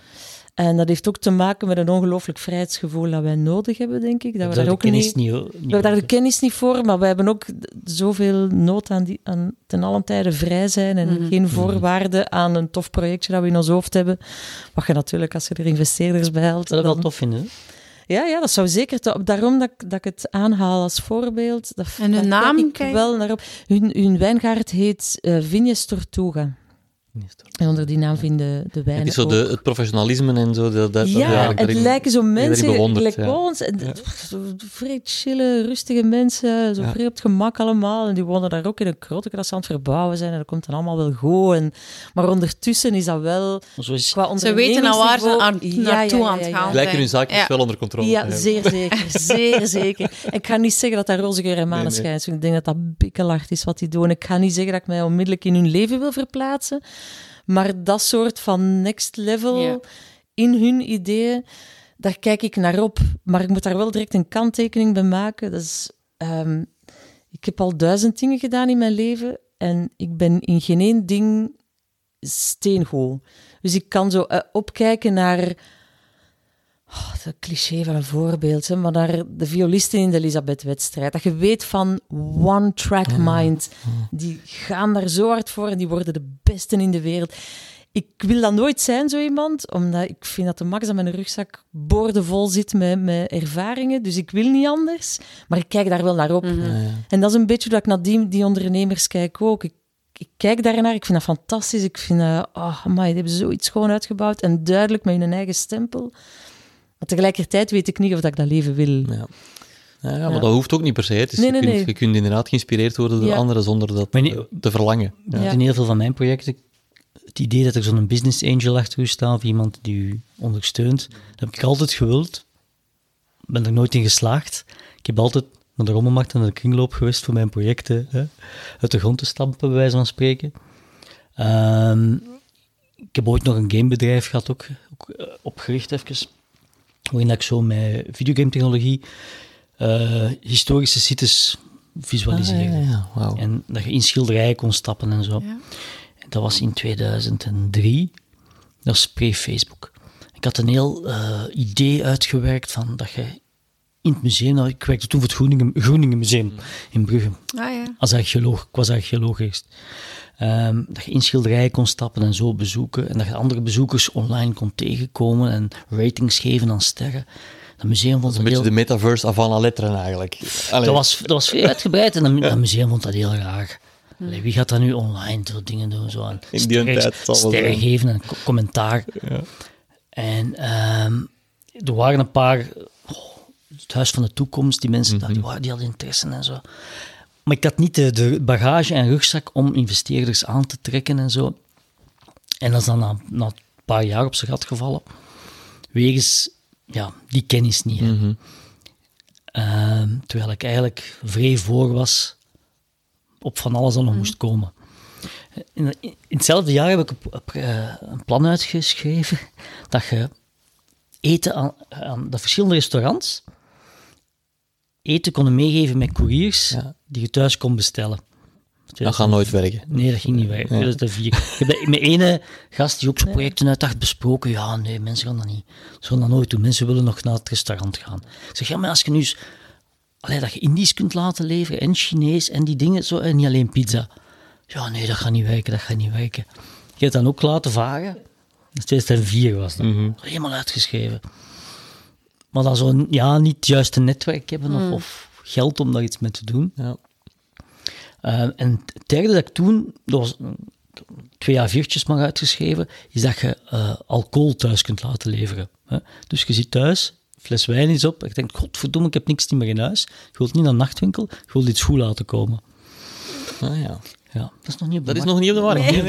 En dat heeft ook te maken met een ongelooflijk vrijheidsgevoel dat wij nodig hebben, denk ik. Dat we daar ook kennis niet... niet, We hebben daar de kennis niet voor, maar we hebben ook zoveel nood aan, die, aan ten allen tijde vrij zijn en Mhm. geen voorwaarden aan een tof projectje dat we in ons hoofd hebben. Wat je natuurlijk, als je er investeerders bij haalt... Dat ik wel tof vinden. Ja, ja, dat zou zeker... to- Daarom dat, ik- dat ik het aanhaal als voorbeeld. Dat, En hun naam, kijk ik wel naar op. Hun, hun wijngaard heet Vignes Tortuga. En onder die naam vinden de wijnen Het is zo de, het professionalisme en zo. Dat, dat, Ja, het lijken zo mensen bewondert, gelijk ja. ons. En zo Vrij chille, rustige mensen. Zo Ja. vrij op het gemak allemaal. En die wonen daar ook in een krotje dat ze aan het verbouwen zijn. En dat komt dan allemaal wel goed. En, maar ondertussen is dat wel... Zo is, Qua Ze weten al waar ze ondernemingsniveau- aan, Ja, naartoe ja, ja, aan het gaan ja. Lijken hun zaakjes Ja. wel onder controle Ja, zeer zeker. Zeer zeker. Ik ga niet zeggen dat dat roze geur en maneschijn is. Ik denk dat dat bikkelhard is wat die doen. Ik ga niet zeggen dat ik mij onmiddellijk in hun leven wil verplaatsen. Maar dat soort van next level Ja. in hun ideeën, daar kijk ik naar op. Maar ik moet daar wel direct een kanttekening bij maken. Dat is, ehm, ik heb al duizend dingen gedaan in mijn leven en ik ben in geen één ding steengoed. Dus ik kan zo eh, opkijken naar Oh, dat cliché van een voorbeeld, hè, maar naar de violisten in de Elisabeth-wedstrijd. Dat je weet van one-track mind. Die gaan daar zo hard voor en die worden de besten in de wereld. Ik wil dat nooit zijn, zo iemand, omdat ik vind dat de max aan mijn rugzak boordevol zit met, met ervaringen. Dus ik wil niet anders, maar ik kijk daar wel naar op. En dat is een beetje dat ik naar die, die ondernemers kijk ook. Ik, ik kijk daarnaar, ik vind dat fantastisch. Ik vind, eh oh, amai, die hebben zoiets gewoon uitgebouwd en duidelijk met hun eigen stempel. Maar tegelijkertijd weet ik niet of dat ik dat leven wil. Ja. Ja, ja, maar dat hoeft ook niet per se. Het is, Nee, je, nee, kunt, nee. je kunt inderdaad geïnspireerd worden door Ja. anderen zonder dat te verlangen. Ja. Ja. In heel veel van mijn projecten, het idee dat er zo'n business angel achter u staat, of iemand die u ondersteunt, dat heb ik altijd gewild. ben er nooit in geslaagd. Ik heb altijd naar de rommelmarkt en naar de kringloop geweest voor mijn projecten hè, uit de grond te stampen, bij wijze van spreken. Ehm, ik heb ooit nog een gamebedrijf gehad, ook, ook eh, opgericht even, waarin dat ik zo met videogame-technologie eh, historische sites visualiseerde. Ah, ja. En dat je in schilderijen kon stappen en zo. Ja. En dat was in 2003. Dat was pre-Facebook. Ik had een heel eh, idee uitgewerkt van dat je in het museum... nou, ik werkte toen voor het Groeningen, Groeningen Museum in Brugge. Ah ja. Als archeoloog. Ik was archeoloog eerst. Ehm, dat je in schilderijen kon stappen en zo bezoeken. En dat je andere bezoekers online kon tegenkomen en ratings geven aan sterren. Dat museum vond Dat een beetje heel... de metaverse avant la lettre eigenlijk. Allee. Dat was, dat was veel uitgebreid en dat, dat museum vond dat heel raar. Allee, wie gaat dat nu online zo dingen doen? Zo aan die sterren, tijd sterren geven en co- commentaar. Ja. En ehm, er waren een paar... oh, het Huis van de Toekomst, die mensen daar, die, waren, die hadden interesse en zo. Maar ik had niet de, de bagage en rugzak om investeerders aan te trekken en zo. En dat is dan na, na een paar jaar op zijn gat gevallen. Wegens ja, die kennis niet. hè. Ehm, terwijl ik eigenlijk vrij voor was op van alles dat nog moest komen. In, in hetzelfde jaar heb ik op, op, eh, een plan uitgeschreven <laughs> dat je eten aan, aan de verschillende restaurants eten konden meegeven met couriers Ja. Die je thuis kon bestellen. Dat gaat nooit werken. Nee, dat ging niet werken. 2004. Ik heb dat met ene gast die ook zo'n projecten uitdacht besproken. Ja, nee, mensen gaan dat niet. Ze gaan dat nooit doen. Mensen willen nog naar het restaurant gaan. Ik zeg, ja, maar als je nu eens... Allee, dat je Indisch kunt laten leveren en Chinees en die dingen zo, en niet alleen pizza. Ja, nee, dat gaat niet werken, dat gaat niet werken. Je hebt dan ook laten varen. Dat 2004 was dat. Helemaal uitgeschreven. Maar dan zo'n, ja, niet het juiste netwerk hebben of, of geld om daar iets mee te doen. Ja. Uh, en het derde dat ik toen, dat was uh, twee jaar viertjes maar uitgeschreven, is dat je uh, alcohol thuis kunt laten leveren. Hè? Dus je zit thuis, fles wijn is op, en je denkt, godverdomme, ik heb niks meer in huis. Je wilt niet naar een nachtwinkel, je wilt iets goed laten komen. Ah, ja. Ja, dat is nog niet op de Dat is nog niet op de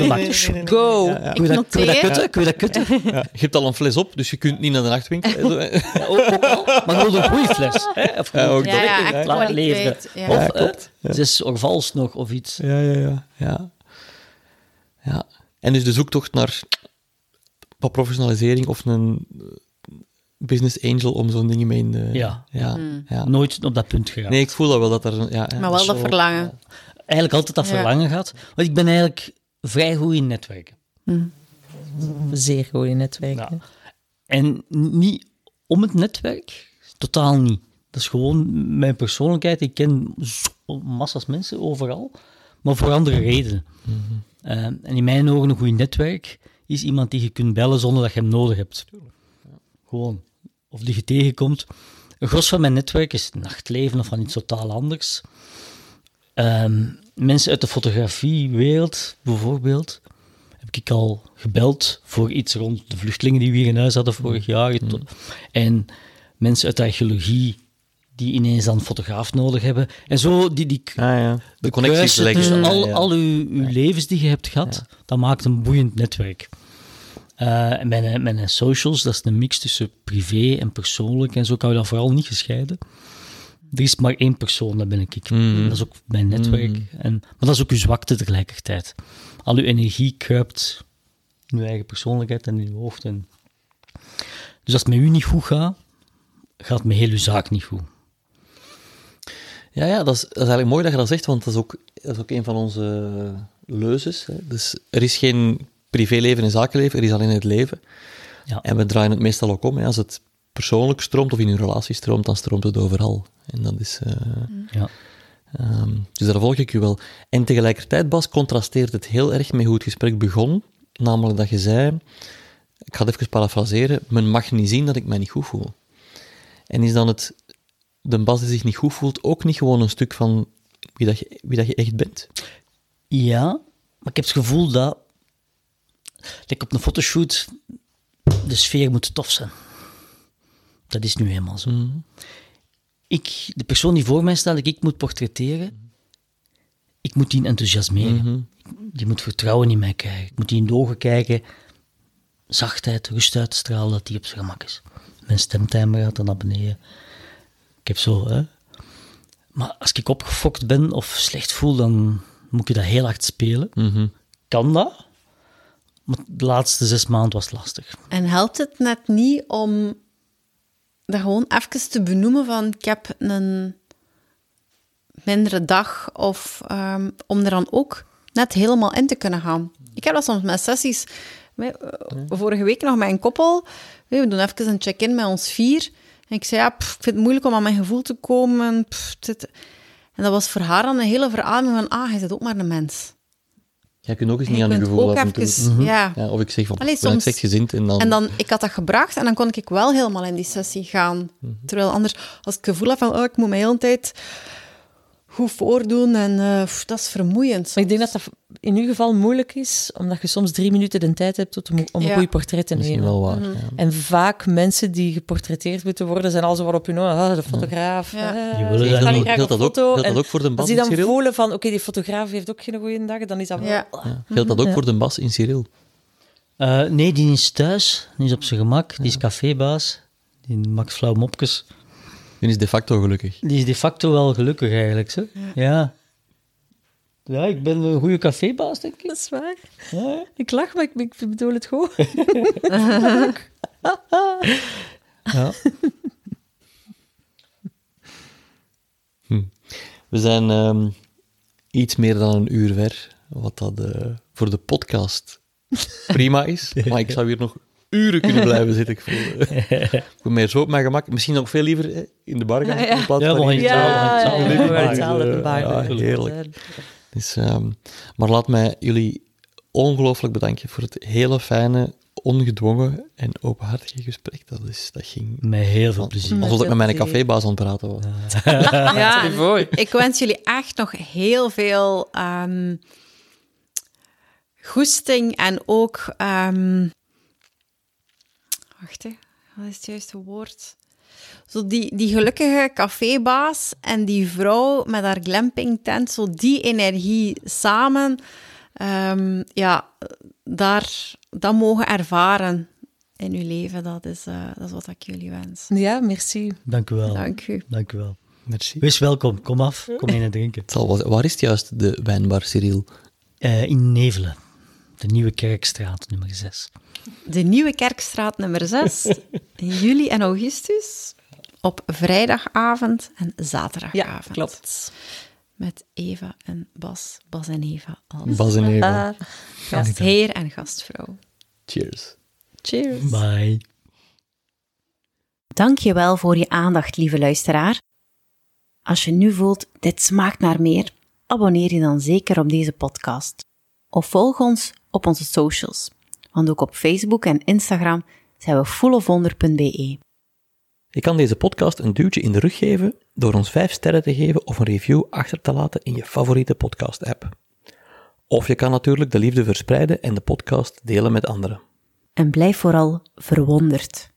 markt. Go! Kun je dat- kun je dat kutten? Kun je dat kutten? Ja. Je hebt al een fles op, dus je kunt niet naar de nachtwinkel. Ja, ook, ook al, maar je wilt een goede fles. Hè? Of Ja, ook Ja, ja. Ja. Of Ja, eh, klopt. Ja. zes orvals nog, of iets. Ja, ja, ja. ja. ja. En dus de zoektocht naar wat professionalisering of een eh, business angel om zo'n dingen mee in de... Ja. Ja, ja. Nooit op dat punt gegaan. Nee, ik voel dat wel, dat er... Ja, ja, Maar wel dat zo- verlangen. Eigenlijk altijd dat Ja. verlangen gehad. Want ik ben eigenlijk vrij goed in netwerken. Zeer goed in netwerken. Ja. En niet om het netwerk, totaal niet. Dat is gewoon mijn persoonlijkheid. Ik ken massa's mensen overal, maar voor andere redenen. Eh, en in mijn ogen een goed netwerk is iemand die je kunt bellen zonder dat je hem nodig hebt. Gewoon. Of die je tegenkomt. Een gros van mijn netwerk is nachtleven of van iets totaal anders. Ehm, mensen uit de fotografiewereld, bijvoorbeeld, heb ik al gebeld voor iets rond de vluchtelingen die we hier in huis hadden vorig jaar. En mensen uit de archeologie die ineens dan een fotograaf nodig hebben. En zo, die, die, Ah ja, de de connecties leggen. Ja, al, ja. al uw, uw levens die je hebt gehad, dat maakt een boeiend netwerk. Eh, en mijn, mijn socials, dat is een mix tussen privé en persoonlijk en zo kan je dat vooral niet gescheiden. Er is maar één persoon, dat ben ik. Mm. Dat is ook mijn netwerk. En, maar dat is ook uw zwakte tegelijkertijd. Al uw energie kruipt in uw eigen persoonlijkheid en in uw hoofd. En... Dus als het met u niet goed gaat, gaat het met heel uw zaak niet goed. Ja, ja dat, is, dat is eigenlijk mooi dat je dat zegt, want dat is ook, dat is ook een van onze leuzes. Hè. Dus er is geen privéleven en zakenleven, er is alleen het leven. Ja. En we draaien het meestal ook om. Hè. Als het persoonlijk stroomt of in een relatie stroomt, dan stroomt het overal. En dat is... eh, Ja. Ehm, dus daar volg ik u wel. En tegelijkertijd, Bas, contrasteert het heel erg met hoe het gesprek begon. Namelijk dat je zei, ik ga het even parafraseren, men mag niet zien dat ik mij niet goed voel. En is dan het, de Bas die zich niet goed voelt, ook niet gewoon een stuk van wie dat je, wie dat je echt bent? Ja, maar ik heb het gevoel dat, like op een fotoshoot, de sfeer moet tof zijn. Dat is nu helemaal zo. Ik, de persoon die voor mij staat, die ik moet portretteren, ik moet die enthousiasmeren. Die moet vertrouwen in mij krijgen. Ik moet die in de ogen kijken, zachtheid, rust uitstralen, dat die op zijn gemak is. Mijn stemtimer gaat dan naar beneden. Ik heb zo, hè. Maar als ik opgefokt ben of slecht voel, dan moet ik dat heel hard spelen. Kan dat? Maar de laatste zes maanden was lastig. En helpt het net niet om dat gewoon even te benoemen van ik heb een mindere dag of ehm, om er dan ook net helemaal in te kunnen gaan. Ik heb dat soms met sessies. Eh, Vorige week nog met een koppel. We doen even een check-in met ons vier. En ik zei, ja, ik vind het moeilijk om aan mijn gevoel te komen. En dat was voor haar dan een hele verademing van, ah, hij is ook maar een mens. Jij kunt ook eens En niet aan je gevoel laten even, natuurlijk. ja. Ja, of ik zeg van, Allee, ik soms- slecht gezind en dan... En dan, ik had dat gebracht en dan kon ik wel helemaal in die sessie gaan. Terwijl anders, als ik het gevoel heb van, oh, ik moet me de hele tijd goed voordoen en eh, pff, dat is vermoeiend. Maar ik denk dat dat in uw geval moeilijk is, omdat je soms drie minuten de tijd hebt tot- om, om Ja. een goed portret te Misschien nemen. wel waar. Mhm. ja. En vaak mensen die geportretteerd moeten worden, zijn al zo wat op hun ogen. Ah, de fotograaf. Ja. ah, Die willen niet graag dat ook- foto. geldt dat En ook voor de Als Bas die in dan voelen van, oké, die fotograaf heeft ook geen goede dag, dan is dat wel... Ja. Ja. Geldt dat ook Ja. voor de Bas in Cyril? Eh, nee, die is thuis. Die is op zijn gemak. Die is cafébaas. Die maakt flauw mopjes. Die is de facto gelukkig. Die is de facto wel gelukkig eigenlijk. Zo. Ja. ja. ik ben een goede cafébaas, denk ik. Dat is waar. Ja. Ik lach, maar ik, ik bedoel het goed. <laughs> Ja. We zijn ehm, iets meer dan een uur ver, wat dat eh, voor de podcast prima is. <laughs> Maar ik zou hier nog uren kunnen <laughs> blijven zitten. Ik voel, <laughs> ik voel meer zo op mijn gemak. Misschien nog veel liever eh, in de bar gaan zitten in plaats Ja, van in Ja, Ja, ja, ja, ja, ja, ja, ja, erbij. ja, heerlijk. Dus, ehm, maar laat mij jullie ongelooflijk bedanken voor het hele fijne, ongedwongen en openhartige gesprek. Dat, is, dat ging... Met heel veel plezier. Alsof ik met mijn cafébaas aan het praten was. Ja, ik wens jullie echt nog heel veel ehm, goesting en ook... ehm, wacht, hè. wat is het juiste woord? Zo die, die gelukkige cafébaas en die vrouw met haar glampingtent, zo die energie samen, ehm, ja, daar, dat mogen ervaren in uw leven. Dat is, eh, dat is wat ik jullie wens. Ja, merci. Dank u wel. Dank u. Dank u wel. Merci. Wees welkom. Kom af. Kom in en drinken. Het zal wel- waar is het juist, de wijnbar, Cyril? Eh, in Nevelen. De Nieuwe Kerkstraat, nummer 6. De Nieuwe Kerkstraat nummer 6, <laughs> in juli en augustus, op vrijdagavond en zaterdagavond. Ja, klopt. Met Eva en Bas, Bas en Eva als Bas en Eva. Ah, gastheer en gastvrouw. Cheers. cheers. Bye. Dank je wel voor je aandacht, lieve luisteraar. Als je nu voelt, dit smaakt naar meer, abonneer je dan zeker op deze podcast. Of volg ons op onze socials, want ook op Facebook en Instagram zijn we fullofwonder.be. Je kan deze podcast een duwtje in de rug geven door ons 5 sterren te geven of een review achter te laten in je favoriete podcast-app. Of je kan natuurlijk de liefde verspreiden en de podcast delen met anderen. En blijf vooral verwonderd.